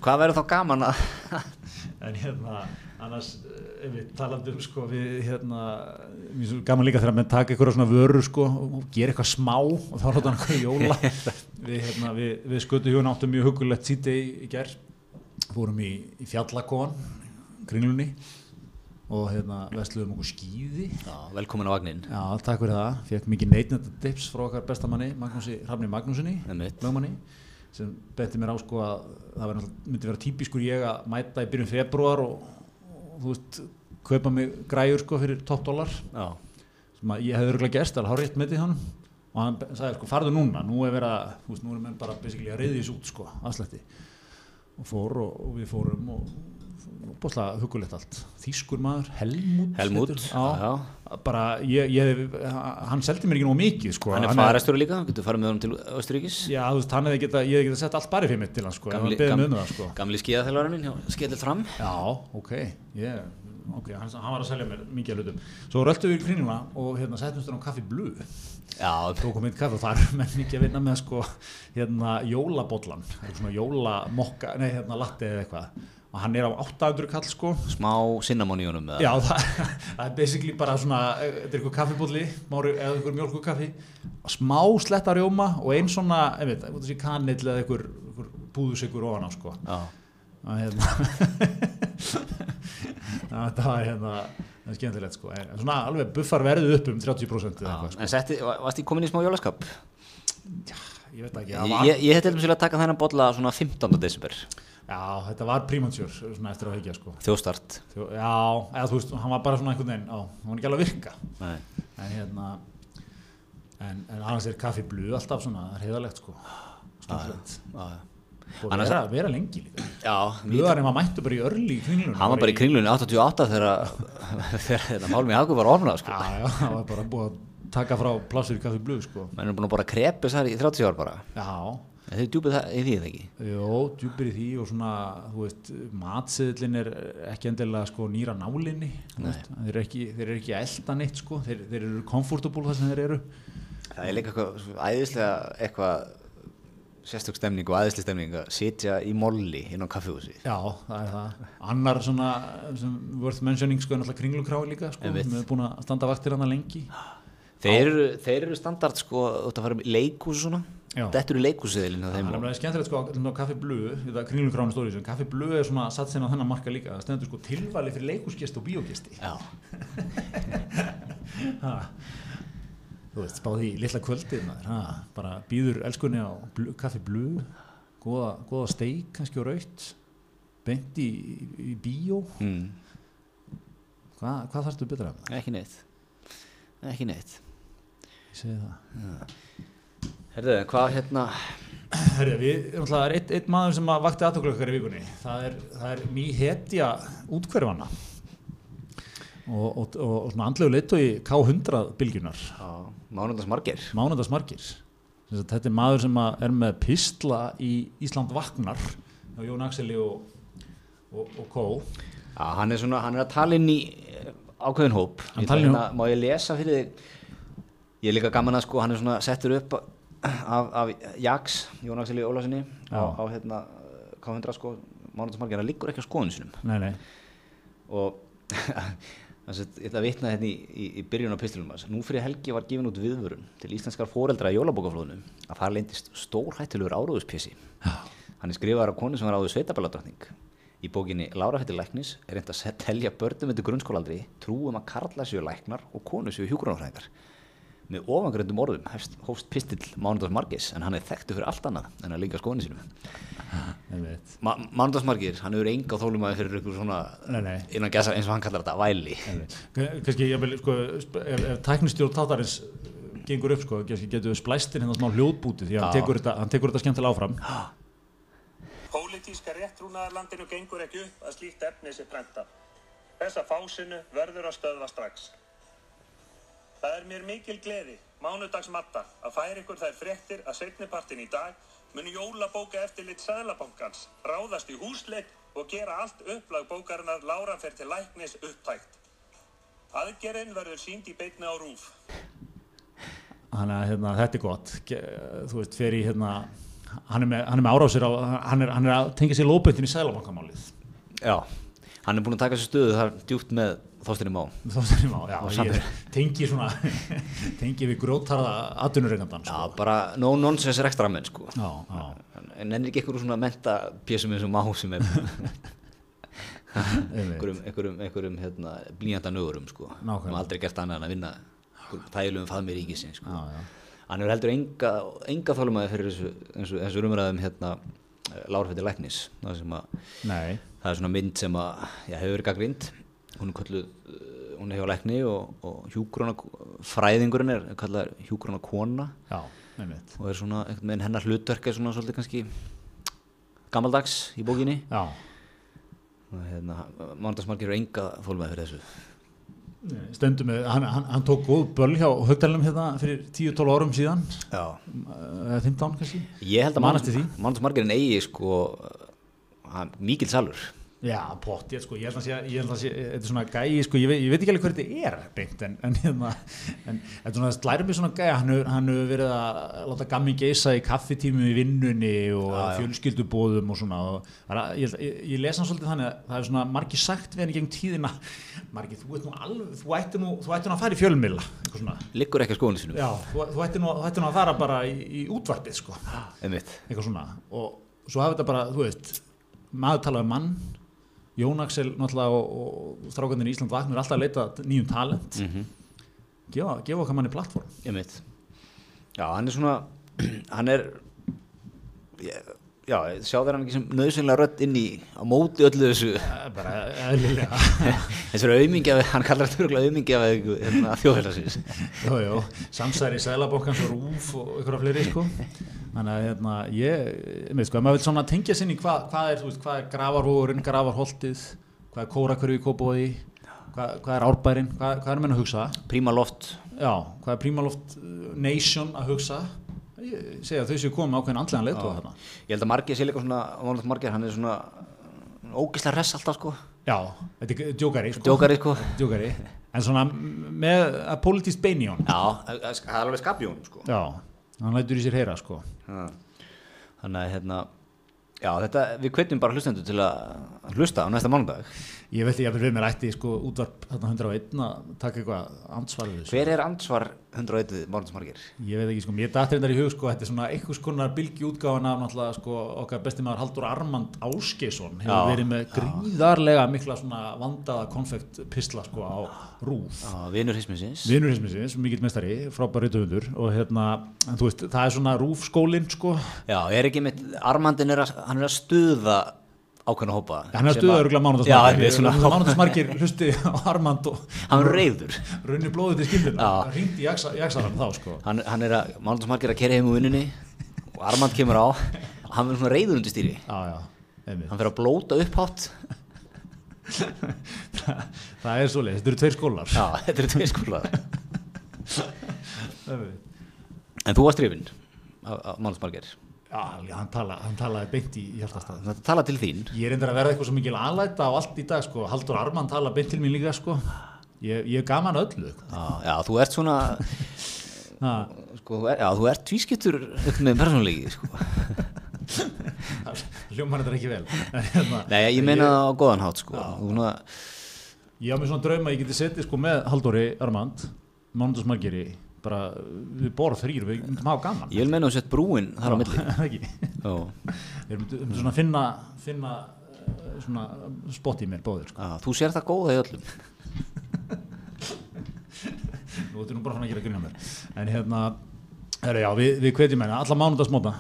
hvað verður þá gaman að en hérna, annars, eh, ef við talandi um sko, við hérna, gaman líka þegar menn taka eitthvað svona vörur sko og gera eitthvað smá og þá er þetta eitthvað jóla. við, hérna, við, við skötu hjón áttum mjög hugulegt síti í, í gerð, fórum í, í fjallakon, kringlunni og hérna vesluðum okkur skýði. Velkomin á vagnin Já, takk fyrir það. Fekk mikið neitnetta tips frá okkar bestamanni, Magnúsi Hrafni Magnúsinni, lögmanni, sem benti mér á sko að það náttúrulega- myndi vera típiskur ég að mæta í byrjun februar og, og þú veist, kaupa mig græjur sko fyrir topp dólar Já, sem að ég hefði örgulega gerst, alveg hárið með því hann og hann sagði sko, farðu núna, nú er verið að, þú veist, nú erum við bara basically að reyði þessu út sko, aðslætti og fór og, og við fórum og bóðslega hugulegt allt. Þýskur maður, Helmut Helmut, já, já. bara, ég, ég, hann seldi mér ekki nóg mikið sko, Hann er farestur líka, getur farið með honum til Östuríkis já, þú veist, hann hefði geta, ég hefði geta sett allt bara fyrir mitt til hann sko, hann beðið mig um það sko. gamli hjá skellir fram. Já, ok, ég, ok, hann, hann var að selja mér mikið af hlutum. Svo röltum við í krínuna og hérna settumst hann á kaffi blu, Já, tókum eitt kaffi og þar menn mikið að vinna með sko, hérna jólabollan, eitthvað svona jólamokka, nei, hérna latte eða eitthvað. Og hann er á 800 kall sko. smá cinnamon í honum? Já, það, það er basically bara svona, eh, þetta er eitthvað kaffibólli, eða eitthvað mjölkukaffi, smá sletta rjóma og einn svona, þessi kanill eða eitthvað, búðusikur ofan á sko Já. hérna að þetta var hérna það er skemmtilegt sko en svona alveg buffar verðu upp um 30% eða Já. eitthvað sko En setti, va- varst þið komin í smá jólaskap? ég veit ekki, Ég, það ég, ég hætti til að taka þennan bolla svona 15. desember já þetta var premature svona eftir að hekja sko. Þjóstart Þjó, já, eða þú veist, hann var bara svona einhvern veginn á, hann var ekki alveg að virka. Nei. en hérna en, en annars er kaffi blu alltaf svona það er heiðalegt sko. Já, já. og vera, vera lengi líka. Já, Bluðarinn var mættu bara í örli í kringlunum hann var bara í kringlunni 88 þegar þegar þetta málmi hagur var orðnað sko. já, já, það var bara búið að taka frá plassur í kaffi blu sko. Menn er búin að bara krepi þessar í 30 ár bara. Já, en þið djúpið það í því eða ekki Jó, djúpir í því og svona, þú veist, matseðlinn er ekki endilega sko nýra nálinni, þeir eru ekki, þeir eru ekki að elda neitt sko, þeir, þeir eru komfortabúl þar sem þeir eru. það er líka eitthvað svo æðislega eitthvað sérstök stemning og æðislega stemning að sitja í molli inn á kaffihúsi Já, það er það. Annar svona, sem worth mentioning sko, er náttúrulega kringlukrái líka sko, Einmitt. sem er búin að standa vaktir hana lengi. þeir eru, þeir eru standard sko þú ert að fara í leikhús og svona. Þetta eru leikhúsiðilinn á Það þeim er alveg skemmtilegt sko, kaffi blu, þetta kringlukránu stóri, kaffi blu er svona satt sinna á þennan marka líka, það stendur sko tilvali fyrir leikúsgesti og bíógesti. já, þú veist, spáði í litla kvöldið maður, bara býður elskunni á blu, kaffi blu góða, góða steik, kannski og raut beint í, í, bíó. Mm. Hva, hvað þarfstu betra? Það? ekki neitt. Ekki neitt. Ég segi það Herðu, hvað hérna? Herri, við, það er einn eitt maður sem að vakti aðtöklu okkar í vikunni. Það er, það er ný hetja útkverfana og, og, og, og svona andlegu leitt og í K100 bylgjunar Mánundas margir Mánundas margir þetta er maður sem er með pistla í Ísland Vaknar á Jón Axeli og, og, og Kó. Já, hann er svona, hann er að tala inn í eh, ákveðin hóp. Hann tala inn í hérna, Má ég lesa fyrir þig? Ég er líka gaman að sko, hann er svona settur upp af, af Jax, Jón Axeli Ólásinni á, á hérna K100 sko, Mánundas margir, hann liggur ekki á skoðun sinum nei, nei, og Þannig að ég ætla að vitna hérna í, í, í byrjun á pistilum hans. Nú fyrir helgi var gefin út viðvörun til íslenskar foreldra í jólabókaflóðunum að fara leindist stórhættilegur áróðuspjessi. Hann er skrifaðar af konu sem var áður sveitabelladrottning. Í bókinni Lára hætti læknis er reynd að telja börnum undir grunnskólaaldri trúum að karla séu læknar og konu séu hjúgrunarfræðingar. Með ofangröndum orðum hefst, hófst pistill Mánundas Margis en hann er þekktu fyrir allt annað en að líka skoðinu sínum. Ma Mánundas Margis, hann hefur enga þólumæði fyrir ykkur svona Nei, nei. innan gæsa eins og hann kallar þetta væli. kannski ég vil sko ef, ef tæknistjórn tátarins gengur upp sko, kannski getur við splæst inn hérna smá hljóðbúti því að hann tekur þetta, hann tekur þetta skemmtilega áfram Pólitíska réttrúnaðarlandinu gengur ekki upp að slíkt efni sé prenta. Þessa fásinu verður að stöðva strax. Það er mér mikil gleði, mánudags matta, að færa ykkur þær fréttir að setnipartin í dag mun jólabóka eftir lit Sæðlabankans, ráðast í húsleik og gera allt upplag bókarinnar Lára fer til læknis upptækt. Aðgerinn verður sínd í beitni á rúf. Þannig að hérna, þetta er gott þú veist, fer í hérna hann er með, hann er með árásir á hann er, hann er að tengja sér lópöndin í sælabankamálið Já, hann er búin að taka sér stöðu þar djúpt með þóttinni má. þá stundum á, já, ég tengi svona tengi við grótarða atvinnureikandan Já, sko. bara no nonsense rektra menn sko. já, já, En ennir ekki eitthvað svona menta pjessum eins og má sem er einhverjum, einhverjum, einhverjum hérna, blíjanda nögurum sko. Nákvæmlega. Hann aldrei gert annað en að vinna þægilegum faðmi ríkisins sko. já, já. Hann hefur heldur enga, enga þólumæði fyrir þessu, þessu, þessu umræðum hérna, Lárfætti Læknis. Það, að, það er svona mynd sem að, já, hefur verið gaggrind. Hún er kölluð, uh, hún er hjá Lækni og, og hjúgrana, fræðingurinn er kallað hjúgrana kona. já, og er svona veginn hennar hlutverk er svona svolítið kannski gammaldags í bókinni. Já, og hérna, mándagsmargir eru enga þólmaði fyrir þessu. Stundum með, hann, hann, hann tók góð böl hjá högdælum hérna fyrir 10-12 árum síðan. Já. eða 15 kannski. Ég held að mándagsmargirinn eigi sko hann, mikil salur Já, pott, ég, sko, ég held að sé, ég held að sé, þetta er svona gæi, sko, ég veit, ég veit ekki alveg hver þetta er beint, en, en, hérna, en þetta er svona, það slæri mig svona gæi, hann hefur- verið að láta gammi geisa í kaffitímum í vinnunni og já. fjölskyldubóðum og svona, og ég, ég, ég lesa hann svolítið þannig að það er svona margir sagt við hann í gegn tíðina, margir, þú ert nú alveg, þú ætti nú, þú ætti nú að fara í fjölmila, eitthvað svona, liggur ekki að skoðinu sinum já, þú, þú ætti nú, nú að fara bara í, í útvarpið, sko, einmitt. Eitthvað svona, og svo hafa þetta bara, þú veist, maður talaði um mann, Jón Axel náttúrulega og, og strákandinn í Ísland vaknur alltaf að leita nýjum talent. Mhm. gefa, gefa okkar manni plattform. Einmitt. Já, hann er svona hann er ég, já, sjá hann ekki sem nöðsynlega rödd inn í á móti öllu þessu. Bara eðlilega. Þessu er auðmingjafi, hann kallar þetta örgulega auðmingjafi hérna, þjóðfélagsins. Jó, jó, samsæri Sælabankans og Rúf og ykkur af fleiri sko. þannig að hérna, ég með, sko, ef maður vil svona tengja sinni hvað, hvað er, þú veist, hvað er gravarhóðurinn, gravarholtið hvað er kórakörfi í Kópói hvað, hvað er árbærin, hvað, hvað er menn að hugsa? Príma Loft. Já, hvað er Primaloft uh, Nation að hugsa segja að þau séu komið ákveðin andlegan leiðtóða þarna Ég held að margir sé líka svona, margir, hann er svona ógislega hress alltaf sko, já, þetta er djókari sko. djókari sko. djókari, en svona með að politíst bein í honum Já, það er alveg skap í honum sko. já, hann lætur í sér heyra sko Ha. Þannig að hérna, Já, þetta, við hvetjum bara hlustendur til að hlusta á næsta mánudag. Ég ekki að við mér ætti sko útvarp þarna 101 að taka eitthvað ansvarið þessu. Hver er ansvar 101 mánudagsmargir? Ég veit ekki sko, mér dættir þetta í hug sko, þetta er svona einhvers konar bylgi útgáfan af sko okkar bestimæður Haldur Armand Áskeisson hefur verið með gríðarlega mikla svona vandaða konfekt pisla sko á rúf. Já, vinur hisminsins. Vinur hinsmisins, mikill mestari, frábæri döfundur og hérna, veist, það er svona rúfskólinn sko, Já, er ekki mitt, Armandin er að, er að stuða ákveðna hópa. hann er stuða er svona, mánudagsmarkir hlusti á Armand hann er reyður. runni blóðið til skildina, Já. ringdi í jaksarann þá sko. Hann, hann er að, mánudagsmargir að kera heim úr vinnunni og Armand kemur á og hann er svona reyður undir stýri. Já, já. Hann fer að blóta upphátt. það er svoleið, þetta eru tveir skólar. Já, þetta er tveir. Einmitt. En þú varst drifin af, af mánudagsmargir. Já, hann, tala, hann talaði beint í hjartastað. Þetta tala til þín. Ég er endur að verða eitthvað svo mikil aðlæta á allt í dag sko. Haldur Arman tala beint til mín líka sko. Ég, ég er gaman öllu. Já, já, þú ert svona, sko, er, já, þú ert tvískiptur með persónleiki, sko. hljómar þetta ekki vel. Hérna, Nei, ég meina það á góðan hátt, sko. Svona, Ég á mér svona drauma að ég geti setið sko með Haldóri Armand, Mánundasmargeri, bara við borð þrýr, við myndum hafa gaman. ég vil meina að sett brúin þar á milli. Við myndum svona finna, finna eh, svona spott í mér bóðir sko. já, þú sér það góða í öllum. Nú ertu nú bara svona að gera grunna mér. En hérna, herra, já, við, við hvetjum hérna, alla mánudagsmóta,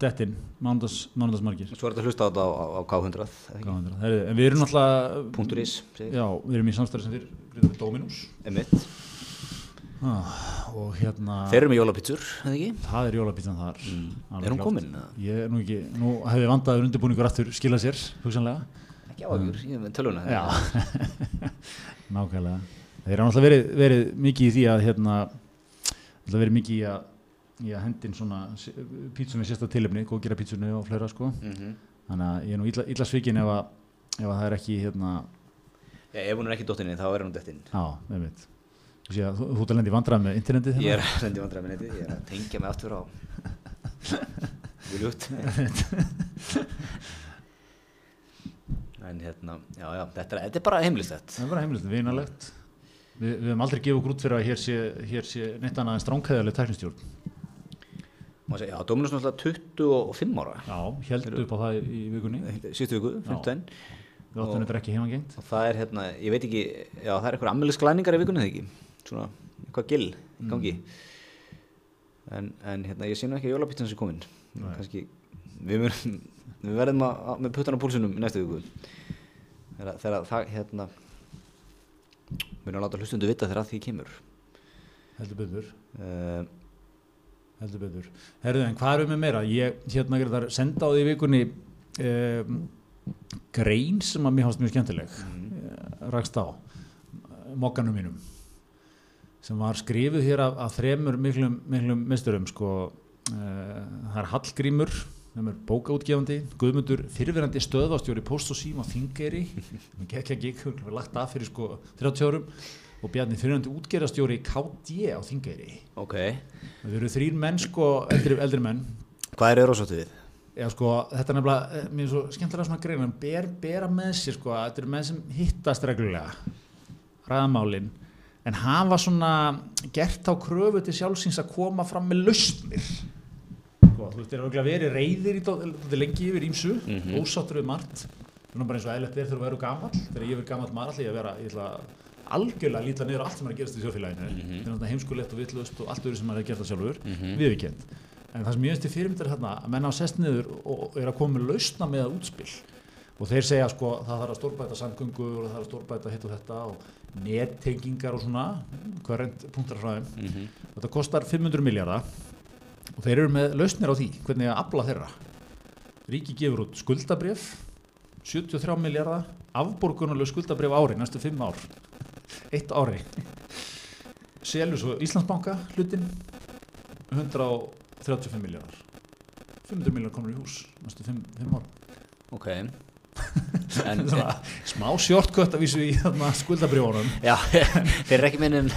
dettin, mánudags, mánudagsmargir. Svo er þetta að hlusta á þetta á, á, á K100, eða ekki? Gáðandur. Herri, en við erum segir. já, við erum í samstæði sem fyrir Dominus. Emitt. Ah, og hérna, Þeir eru með jólapítsur, eða ekki? það er jólapítan þar. Mm. Er hún klárt. komin? Ég er nú ekki, nú hefði vandaður undirbúningur aftur skila sér, hugsanlega. Ekki áhugur, ég er með töluna. Nákvæmlega. Þeir eru náttúrulega verið, verið mikið í því að hérna, náttúrulega verið mikið í að, í að hendin svona pítsunni sérsta tilefni, góðgera pítsunni og fleira sko. Mm Þannig að ég er nú illa, illa svikin ef að, ef að það er ekki hérna, Já, ef hún er ekki dottinni, þá er hún dettinn. Þú sé að þú, ert að lendi vandræð með internetið Ég hérna. er að sendi vandræði með netið, ég er að tengja mig aftur á Viljút En hérna, já, já, þetta er, þetta er bara heimlistætt Það er bara heimilist, vinalegt. Við, við höfum aldrei gefið okkur út fyrir að hér sé, hér sé neitt annað en stránkæðarlega tæknistjórn. Já, Dominus náttúrulega 25 ára Já, heldur upp á það í vikunni. Síðustu viku, 15 Við áttum þetta ekki heimangengt. Og það er hérna, ég veit ekki, já, það er eitthvað ammælisglæningar í vikunni, eða ekki? Svona, eitthvað gill í gangi. En, en hérna, ég sé nú ekki að jólapítsan sé komin Nei. kannski við, mun, við verðum að, með puttan á púlsunum í næstu viku. Þegar, það hérna við erum að láta hlustundu vita þegar að því kemur. Heldur betur. uh, heldur betur. Herðu, en hvað erum við meira? Ég hérna Gretar, senda á því vikunni um, grein sem að mér fannst mjög skemmtileg. Mm. rakst á. Mokkanum mínum sem var skrifuð hér af, af þremur miklum, miklum misturum sko, uh, það er Hallgrímur sem er bókaútgefandi Guðmundur fyrirverandi stöðvastjóri Post og Sím á Þingeyri sem gekk ekki, hefur lagt af fyrir sko 30 árum og Bjarni fyrirverandi útgerastjóri KD á Þingeyri. Ok, Það eru þrýr menn sko, eldri, eldri menn. Hvað er Eurosóttu við? Já sko, þetta er nefnilega, eh, mér er svo skemmtilega svona greina, ber, bera með sér sko, þetta eru menn sem hittast reglulega, ræðamálin, en hafa svona gert á kröfu til sjálfsins að koma fram með lausnir. Sko, þú veist, þeir eru örugglega verið reyðir í þetta lengi yfir ímsu, mm Mhm. ósáttur við margt, svona bara eins og eðlert er þegar þú verður gamall, þegar ég verður gamall maður allir að vera, ég ætla algjörlega að líta niður allt sem er að gerast í þjóðfélaginu, Mhm. þetta er náttúrulega heimskulegt og vittlust og allt öðru sem er að gera það sjálfur, Mhm. viðurkennt. En það sem ég veist í fyrirmyndar hérna, að menn á sest niður og er að koma með lausna með að útspill. Og þeir segja sko, það þarf að stórbæta samgöngur og það þarf að stórbæta hitt og þetta og nettengingar og svona, hverjent punktar frá þeim. Mm Þetta kostar 500 miljardar og þeir eru með lausnir á því, hvernig að afla þeirra. Ríki gefur út skuldabrif, 73 miljardar, afborgunarlega skuldabrif ári, næstu 5 ár. Eitt ári. Selur svo Íslandsbanka hlutin, 135 miljardar. 500 miljardar komur í hús, næstu 5, 5 ár. ok Svona, smá shortcut að vísu í þarna skuldabrifunum. já, þeir eru ekki minnin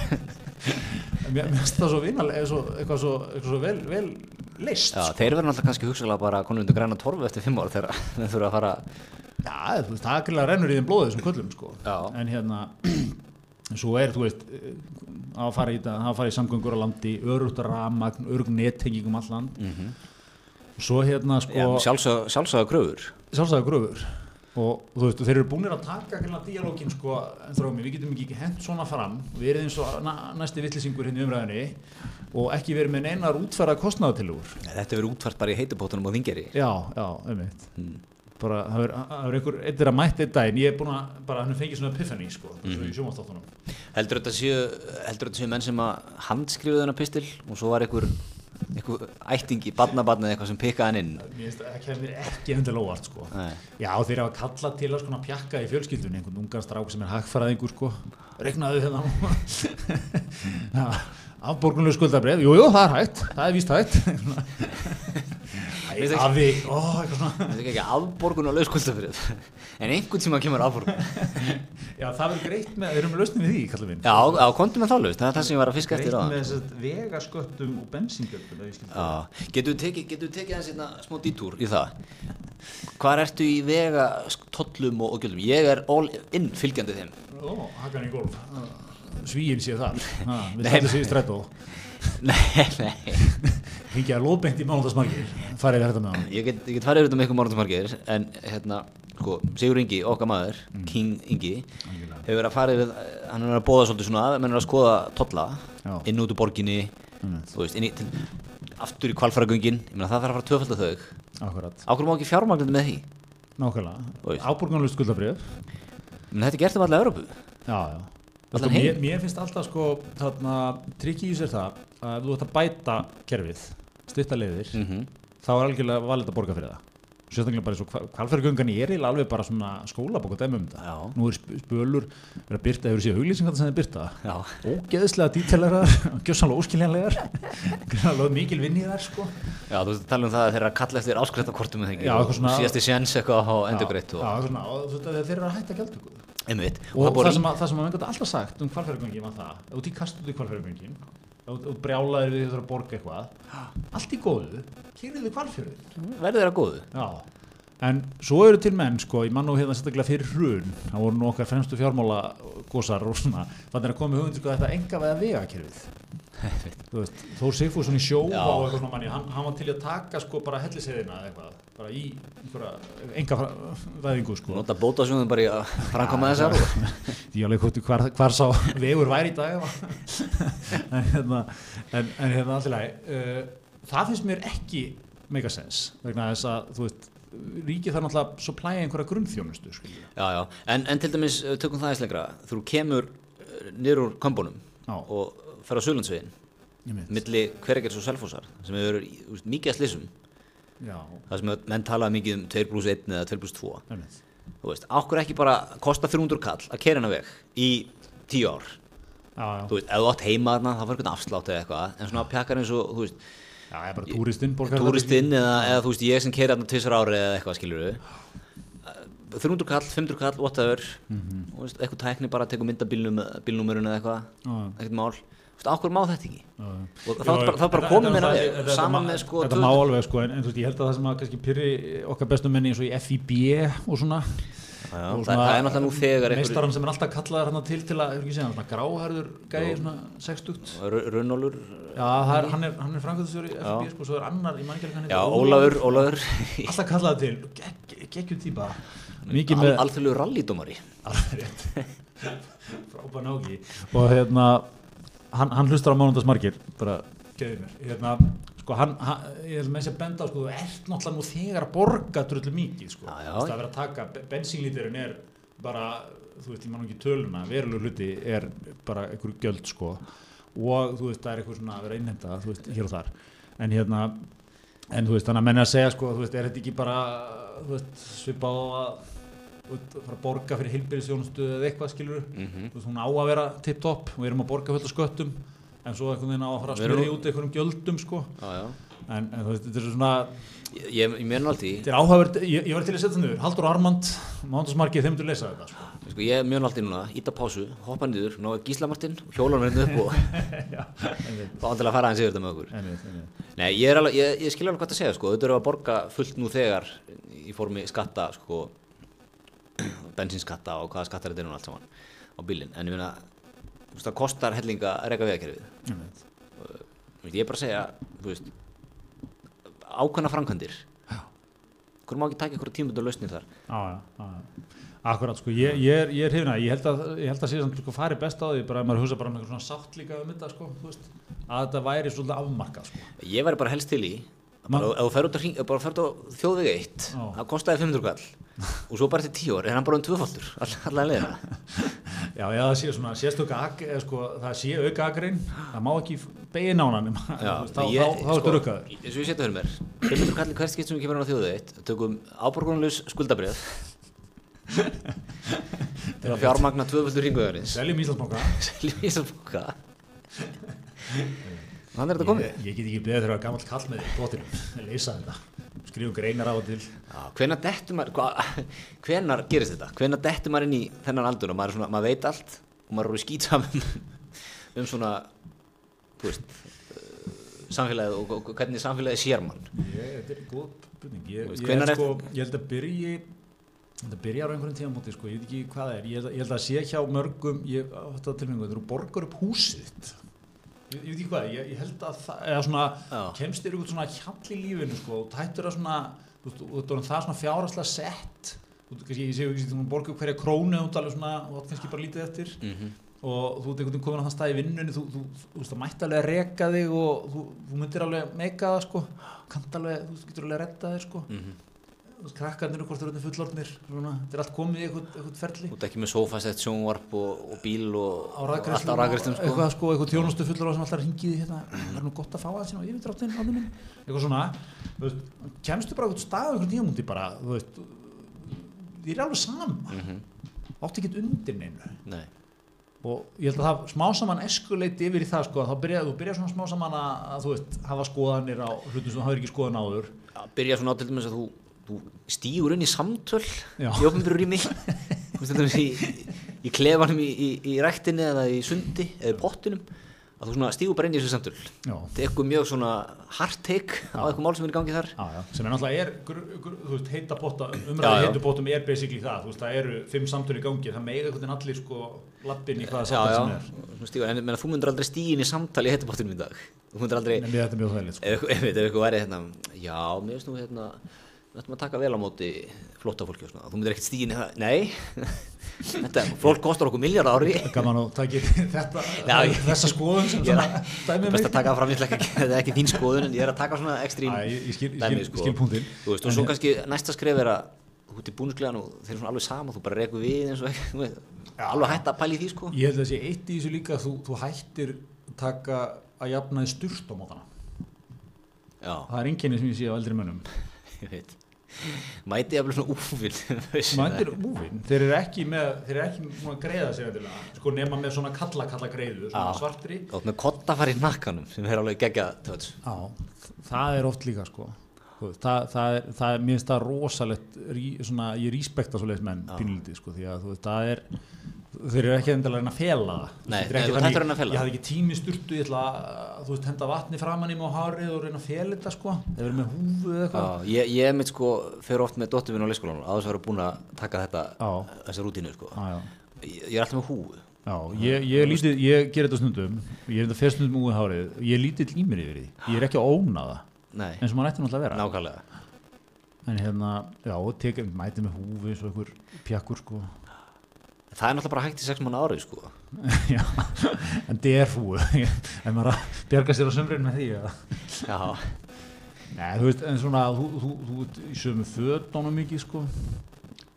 Mér finnst það svo vinalega, svo, eitthvað, svo, eitthvað svo vel, vel leist Já, sko. þeir verður náttúrulega kannski hugsalega bara konur undir græna torfu eftir fimm ár þegar þeir þurfa að fara Já, þú veist, það er greiðlega rennur í þeim blóðið þessum köllum sko. Já. en hérna svo er, þú veist eh, að fara í, fara í samgöngur á landi örugt ramagn, örug nettenging um all land og svo hérna sko, Já, sjálfsög, sjálfsögða kröfur sjálfsæða gröfur og þú veist, þeir eru búinir að taka hérna díalógin sko, en þrómi, við getum ekki hent svona fram. Við erum eins og næsti vittlisingur hérna í umræðinni og ekki verið með neinar útferða kostnaðatilugur Þetta verður útfært bara í heitupótunum og þingeri já, já, einmitt. Bara, það er, er einhver, eitt er að mætt einn daginn. Ég er búin að, bara, hann fengið svona epiphany sko, mm -hmm. í sjómanstáttunum Heldur þetta séu, heldur þetta séu menn sem að handskrifuðu þennan pistil og svo var einhver, einhver ættingi, barnabarn eða eitthvað sem pikkaði hann inn. Mér finnst það kemur ekki endilega óvart sko. Já, þeir hafa kallað til að skona pjakka í fjölskyldunni, einhvern ungan strák sem er hagfæraðingur sko. Regnaðu hérna. Já, afborgunlega skuldabref Jú, jú, það er hægt, það er víst hægt. ekki- afi, Þetta er ekki afborgun og lauskuldafrið en einhvern tíma kemur afborgun. Já, það verður greitt með, við erum lausnum við því, kallum við? Já, á kontum með þá laust, það er það sem ég var að fiska Greitt eftir á með vegasköttum og það. Já, getur tekið, getur við tekið aðeins hérna smá dítúr í það? Hvar ertu í vega tollum og, gjöldum? Ég er all in fylgjandi þeim. Ó, hakan í golf Svíin sé þar. Ha, Við Nei, stættum sér í strætó Nei, nei Hingja lóðbengt í mánundagsmargir Farið við þetta með hann Ég get, ég get farið út um eitthvað mánutamarkir en hérna, sko, Sigur Ingi, okkar maður King Ingi hefur verið að farið við, hann er að bóða svolítið svona menn er að skoða tolla Já. inn út úr borginni þú veist, inn í, til, aftur í meina það þarf að fara tvöfald að þau. Akkurat, Ákveður má ekki fjármagnandi með því? Nákvæmlega. Áborgunarlega skuldabrif menn þetta er gert af alla Európu Já, já. Sko, mér, mér finnst alltaf sko trikki í sér það að þú ætti að bæta kerfið styrta leiðir, mm þá er algjörlega valið að borga fyrir það. Sérstaklega bara eins og kvalfærgöngan er eiginlega alveg bara svona skólabók og dæmi um þetta. Já. nú er sp- spölur, er að byrta, hefur séð auglýsingar sem þeir byrta Já, ógeðslega dítelegar, gjössanlega óskiljanlegar. Græðlega mikil vinn í þær sko. Já, þú að tala um það að þeir eru að kalla eftir áskrættakortum Já, eitthvað svona- síðasti séns eitthvað á endurgreitt og já, svona, og að þeir að hætta gjaldtöku. Einmitt. Og, það það, sem að, það sem að alltaf sagt um kvalfærgöngin var það, kvalfærgöngin og brjálaðir við þarf að borga eitthvað. Allt í góðu, kýrðu kvalfjörðin verður þeirra góðu. Já, en svo eru til menn sko, ég mann nú hérna sérstaklega fyrir hrun. Það voru nú okkar fremstu fjármála gósar og svona, þannig að komið hugund sko, þetta enga veða vegakerfið Þór Sigfússon í sjó og eitthvað svona manni, hann, hann var til að taka sko bara helliseiðina eða eitthvað, bara í einhverja, enga veðingu sko. Nota bótasjóðum bara í að framkoma þessar og Ég alveg hvort hvar, hvar sá vegur væri í dag en hérna en, en hérna alltaf uh, það finnst mér ekki mega sens vegna þess að þú veist ríkið þarf náttúrulega svo plæja einhverja grunnþjónustu skilju. Já, já, en, en til dæmis uh, tökum það eins lengra. Þú kemur uh, niður úr kombunum og fer á Suðlandsvegin Ég mynd. milli hvergers og selfosar sem hefur verið, mikið að slissum það sem menn talaði mikið um 2 plus 1 eða 2 plus 2 ég mynd. þú veist, ákkur ekki bara kosta 300 kall að kera hana veg í 10 ár? Já, já, þú veist, ef þú átt heima þarna þá fyrir einhvern afslátt eða eitthvað en svona pjakkar eins og, þú veist, já, ég er bara túristinn túristinn eða, eða þú veist, ég sem keri þarna tvisar ári eða eitthvað skilur við 300 kall, 500 kall, whatever. Og veist, eitthvað tækni bara tekur mynda bílnúmerun eða eitthvað, Já. ekkert mál ákkur má þetta ekki? Og þá er bara, þá bara komið Þetta- veg þetta- saman með sko Þetta má alveg sko, en, en þú veist, ég held að það sem að kannski pyrri okkar bestu menni eins og í FIB og svona Já, og það, það er náttúrulega nú þegar meistaran sem er alltaf kallaður hann til til að, segja, svona gráhærður gæði, svona 60 Runnólur Já, það er, hann er, hann er framkvæmstjóri í FB, sko, svo er annar, ég man ekki alveg hvað hann já, heitir, Ólafur, Ólafur. Alltaf kallaði til, gegg- geggjum típa. Mikið al, með alþjóðlegu rallydómari. Alveg rétt. Frábæð náki Og hérna, hann, hann hlustar á mánundagsmarkir Bara, geði mér. Hérna, sko, hann, hann ég held með þessi að benda á, sko, Þú ert náttúrulega nú þegar að borga drullu mikið, sko. Já, já. Það er verið að taka, be- bensínlíturinn er bara, þú veist, ég man ekki töluna Verulegur hluti er bara einhver gjöld, sko. Og þú veist, það er eitthvað svona að vera að innhemta, þú veist, hér og þar. En hérna, en þú veist, þannig að menna að segja, sko, þú veist, er þetta ekki bara, þú veist, svipað á að fara að borga fyrir heilbyrðisjónustu eða eitthvað skilur Mhm. þú veist, hún á að vera tipp-topp og við erum að borga fullt af sköttum en svo einhvern veginn á að fara að smyrja nú- út einhverjum gjöldum sko já, já. en, en þú veist, þetta er svona Ég, ég, ég nált í, þetta er áhæfur, ég, ég var til að setja það niður Haldur Armand, Mándagsmarkið, þeim myndur lesa þetta sko. sko, ég nált í núna, íta pásu, hoppa niður, ná Gísla Martin, hjólan hérna upp og þá andilega fara hans yfir þetta með okkur. Einmitt, einmitt. Nei, ég, alveg, ég, ég skilja alveg hvað það segja, sko, þetta eru að borga fullt nú þegar í formi skatta, sko, bensinskatta og hvaða skattar þetta er nú allt saman á bílinn, en ég meina, það kostar hellinga að reyka. Þú veist, Ég er bara að segja, veist, ákveðna framkvæmdir, hvernig má ekki taka ykkur tímubundur lausnir þar? Já, já, já, já. Akkurat, sko, ég, ég er, er hrifna, ég held að, ég held að samt, sko, fari best á því, bara að maður hugsa bara um eitthvað svona sátt líka um þetta, sko, veist, að þetta væri svolítið afmarkað, sko. Ég væri bara helst til í ef þú ferð út á þjóðveg 1 Já. það kostaði 500 kall og svo bara til 10 ár er hann bara um tvöfaldur? All, allavega leiðina. Já, já, það sé svona, sérstök ak, eða, sko, það sé auka akrein, það má ekki begin á hann, þá, ertu rukkaður. eins og ég setja fyrir mér 500 kall í hvert skipt sem við kemur á þjóðveg 1 tökum áborgunarlaus skuldabrið til að fjármagna tvöfaldur hringvegarins. Seljum Íslandsbanka. seljum Íslandsbanka. Hann er þetta komið. Ég, ég get ekki beðið þegar gammal kall með í bóttinum, leysa þetta, skrifum greinar á til. Já, hvenær dettur maður hva, hvenær gerist þetta, hvenær dettur maður inn í þennan aldur og maður, er svona, maður veit allt og maður eru skýtsam um, um svona veist uh, samfélagið og, og hvernig samfélagið sér mann. Ég, þetta er góð spurning, ég, veist, ég, er- sko, ég held að byrji, þetta byrjar á einhverjum tímamóti, sko, ég veit ekki hvað það er, ég held að, ég held að sé hjá mörgum, ég að tilmengu, þegar þú borgar upp húsið ég, ég veit ekki hvað, ég, ég held að það, eða svona, Já. kemst þér ykkur svona hjall í lífinu, sko, og tættur að svona, þú veist, og þú veist, það er svona fjáraslega sett, þú veist, ég sé, ég sé, þú borgar hverja krónu, og alveg svona, og það kannski bara lítið eftir, mm og þú ert einhvern veginn komin á þann stað í vinnunni þú, þú, þú veist það mætti alveg að reka þig og þú, þú myndir alveg meika það sko. Kannt alveg, þú getur alveg að redda þig sko. -hmm. Krakkarnir og hvort þú eru fullorðnir þetta er allt komið í eitthvað, eitthvað ferli út ekki með sofasett, sjónvarp og, og bíl og, og allt á rafgreiðslum sko. eitthvað sko, eitthvað þjónustu fullorða sem alltaf ringið hérna, það er nú gott að fá það sína og ég veit ráttinn minn, eitthvað svona veist, kemstu bara eitthvað stað eitthvað tímúti bara, veist þið er alveg sama, Mhm. átti ekki undir neinu Nei. og ég held að það smá saman eskuleiti yfir í það sko, þá byrja, þú byrja svona smá saman að, að þú veist, hafa skoðanir á hlutum sem þú hafður ekki skoðan áður Já, byrja svona á til dæmis að þú, þú stígur inn í samtöl Já. í ofnbyrju rými. Þú veist til dæmis í, í klefanum í, í, í ræktinni eða í sundi eða í pottinum að þú stígur bara inn í þessu samtöl. Já, tekur mjög svona hard take á eitthvað mál sem er í gangi þar. Já, já, sem er náttúrulega er gr, gr, þú veist, heita botta, Já, umræði já. heitu bóttum er basically það, þú veist, það eru fimm samtölu í gangi, það einhvern veginn allir sko lappin í hvaða já, samtöl já, sem er. Svona stígur, en menna, þú myndir aldrei stígin í samtali í heitubottinum í dag. Þú myndir aldrei, en þetta er mjög þægilegt sko. ef eitthvað- ef eitthvað ef eitthvað væri hérna, já, mér finnst nú hérna við ættum að taka vel á móti flotta fólki og svona, þú myndir ekkert stígin í það, nei. Þetta, fólk kostar okkur miljard ári. Gaman að taki þetta Já, ég- þessa skoðun sem Ég er svona dæmi best mig að taka það fram, ég ætla ekki, þetta er ekki þín skoðun en ég er að taka svona ekstrím Æ, ég- ég skil- ég ég skil punktinn. Þú veist, og svo ég- kannski næsta skref er að þú ert í búnisklegan og þeir eru svona alveg sama þú bara rekur við eins og ekki alveg hætt að pæla í því sko. Ég held að sé eitt í þessu líka þú, þú hættir taka að jafna þið sturt á mótana já, það er einkenni sem ég sé á eldri mönnum. Ég veit mæti jafnvel svona úfinn mætir úvinn, þeir eru ekki með þeir eru ekki að greiða sig endilega. sko nema með svona kalla kalla greiðu svona Já. svartri. Og með kottafar í nakkanum sem er alveg geggja töts Já, það er oft líka sko. Það, það er, það er, mér finnst það rosalegt rí, svona, ég respekta svo leiðis menn pínlítið sko, því að þú veist, það er þeir eru ekki endilega reyna að fela það. Nei, Þetta er ekki hættir að fela ég hafði ekki tími sturtu, ég ætla að þú veist, henda vatni framan í á hárið og reyna að fela þetta sko, þeir eru með húfu eða eitthvað. Ég, ég mitt sko fer oft með dóttur minn á leikskólanum að þess að vera búin að taka þetta þessa rútínu sko. Já, já. ég, ég er alltaf með húu Já, ég, ég, lítið, ég ger þetta stundum ég er þetta fer stundum úr hárið ég er lítið í mér yfir því, ég er ekki að óna það eins og maður ætti náttúrulega að vera. Nákvæmlega. En hérna, já, tek, mæti með húfi og einhver pjakkur sko það er náttúrulega bara hægt í sex manna árið sko. Já, en derfúu en maður að bjarga sér á sömurinn með því ja. já, Nei, þú veist, en svona þú, þú, þú ert í sömu fötunum mikið sko.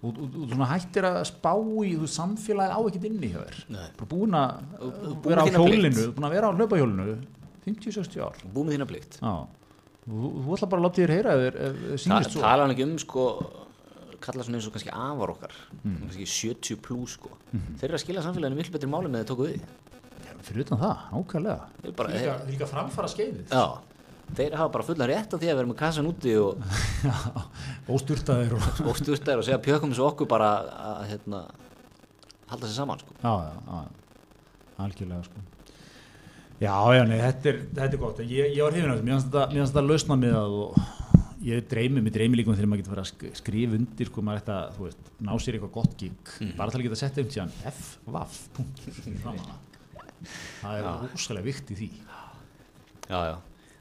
Og þú hættir að spá í þú veist, samfélagið á ekkert inni hjá þér. Bara búin að búin vera á hjólinu búin að vera á hlaupahjólinu 50-60 ár. Búið með þína plikt. Já, þú, ætla bara að láta þér heyra ef þér sýnist svo. tala hann ekki um sko kalla svona eins og kannski afar okkar Mm. kannski 70 plus sko Mhm. þeir eru að skila samfélaginu miklu betri máli með það tóku við fyrir utan það, ákvæðlega Þeir bara, líka, líka framfara skeiðið já, þeir hafa bara fullan rétt á því að vera með kassan úti og, ósturtaðir og og og segja pjökum þessu okkur bara að hérna, halda sér saman sko. já, já, já, algjörlega sko. já, já, nei, þetta er, þetta er gott ég, ég var hrifin af þetta, mér finnst þetta- mér finnst þetta lausna með það og ég dreymi, mér dreymi líka um þegar maður getur verið að sk- skrifa undir sko, maður ætti að, þú veist, ná sér eitthvað gott gig. Bara til að geta sett um síðan f-vaff það er rosalega vikt í því. Já, já.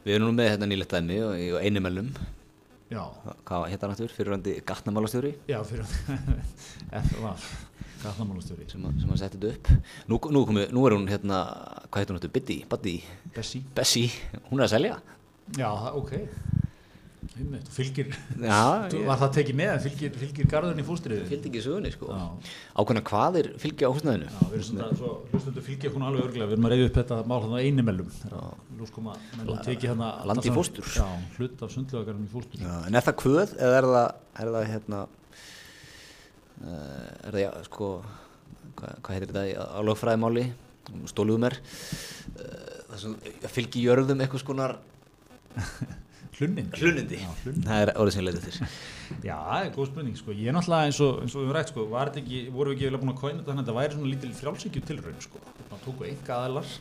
við erum nú með hérna nýlegt dæmi og, og einumellum já, hvað hétt hann aftur, fyrirvændi gatnamálastjóri? Já, fyrir f-vaff gatnamálastjóri. Sem, að- sem að setja þetta upp. Nú, nú, komi, nú er hún hérna, hvað heitir hún Biddy, Buddy? Bessie. Bessie, hún er að selja? Já, það- ok Einmitt, fylgir, já, Þú- var það tekið með fylgir, fylgir garðurinn í fóstriðu fylgdi ekki sögunni sko. Ákveðna hvaðir fylgja á húsnæðinu. Já, við erum svona, svo hlustundu fylgja hún alveg örglega, við erum að reyða upp þetta mál hann á einimellum, lús koma, menn og tekið hann að Land í fóstur. Já, hlut af sundlögarinn í fóstur. Já, en er það kvöð eða er það, er það hérna uh, er það, já, sko hvað, hvað heitir þetta í- á lögfræðimáli? Stóluðum er uh, það sem fylgi jörðum eitthvað skonar Hlunnin. hlunindi Já, hlunnin. það er orðið sem leiti eftir Já, það er góð spurning, sko. Ég er náttúrulega eins og, eins og við höfum rætt, sko, ekki, vorum við ekki eiginlega búin að kóina þetta þannig að þetta væri svona lítil frjálsíkju tilraun, sko. Það tóku enga aðelar,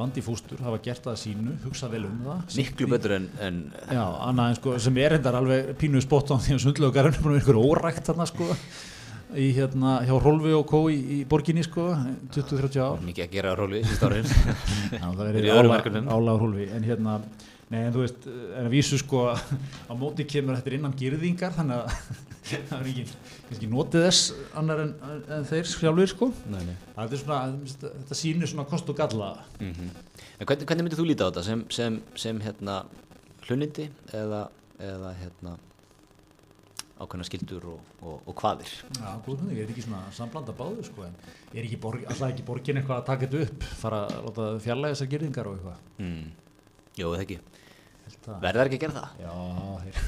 landi í fóstur, hafa gert það að sínu, hugsað vel um það. miklu betur en, en Já, annað en sko, sem er endar alveg pínuð spott á því að sundlögarinn er búin að vera ykkur órækt þarna, sko. Í hérna, hjá Rolfi og Kó í, í borginni, sko, 20-30 ár. mikið að gera róli síst árin Já, það er í álag hólfi en hérna, nei en þú veist en að vísu sko á móti kemur þetta er innan girðingar þannig að það er ekki, ekki notið þess annar en, en þeir sjálfur sko. Nei, nei. það er svona, þetta sýnir svona kost og galla. Mm en hvernig, hvernig myndir þú líta á þetta? Sem, sem, sem hérna hlunindi eða, eða hérna ákveðna skildur og, og, og hvaðir Já, góð þannig, er þetta ekki svona samblanda báðu sko en er ekki, borg, alltaf ekki borgin eitthvað að taka þetta upp fara að láta fjarlæga þessar girðingar og eitthvað? Mm. Jó, það ekki. Að- Verðar ekki að gera það? Já, þeir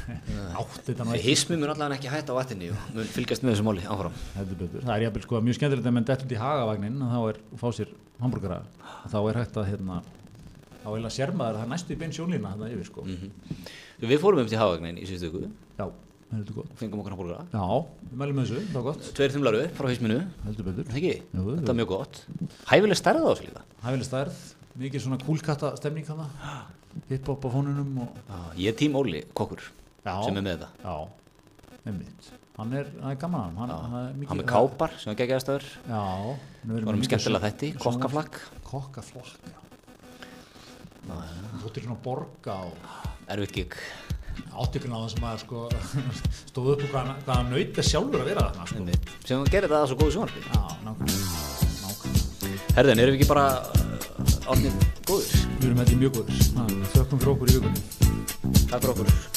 átti þetta ekki. Hismi mun allavega ekki hætta á vatninu og mun fylgjast með þessu máli áfram. Heldur betur. Það er jafnvel sko mjög skemmtilegt að menn dett út í hagavagnin þá er fá sér hambúrgara þá er hægt að hérna þá er að sérmaður það er næstu í bein sjónlína þarna yfir sko. Við fórum um til hafagnin í síðustu ykkur Já, heldur gott. fengum okkur hambúrgara Já, við mælum þessu, það var gott. Tveir það. Þetta Hæfileg stærð mikið svona kúlkatta stemning þarna, hip-hop á fónunum og Ég er tím Óli, kokkur Já. sem er með þetta já, einmitt. Hann er, hann er gaman hann, hann, hann er mikið. Hann með kápar sem er hann er Varum skemmtilega þætti, svona- kokkaflakk Kokkaflakk. Þú ert svona borga og Erfitt gig áttökun á það sem að sko, stóð upp og hvað, hvað hann er sjálfur að vera þarna sko. Sem hann gerir það að svo góðu sjónarbi Já, nákvæmlega, nákvæmlega. Herðin, erum við ekki bara átnið góður? Við erum þetta mjög góður. Þökkum fyrir okkur í vikunni. Takk fyrir okkur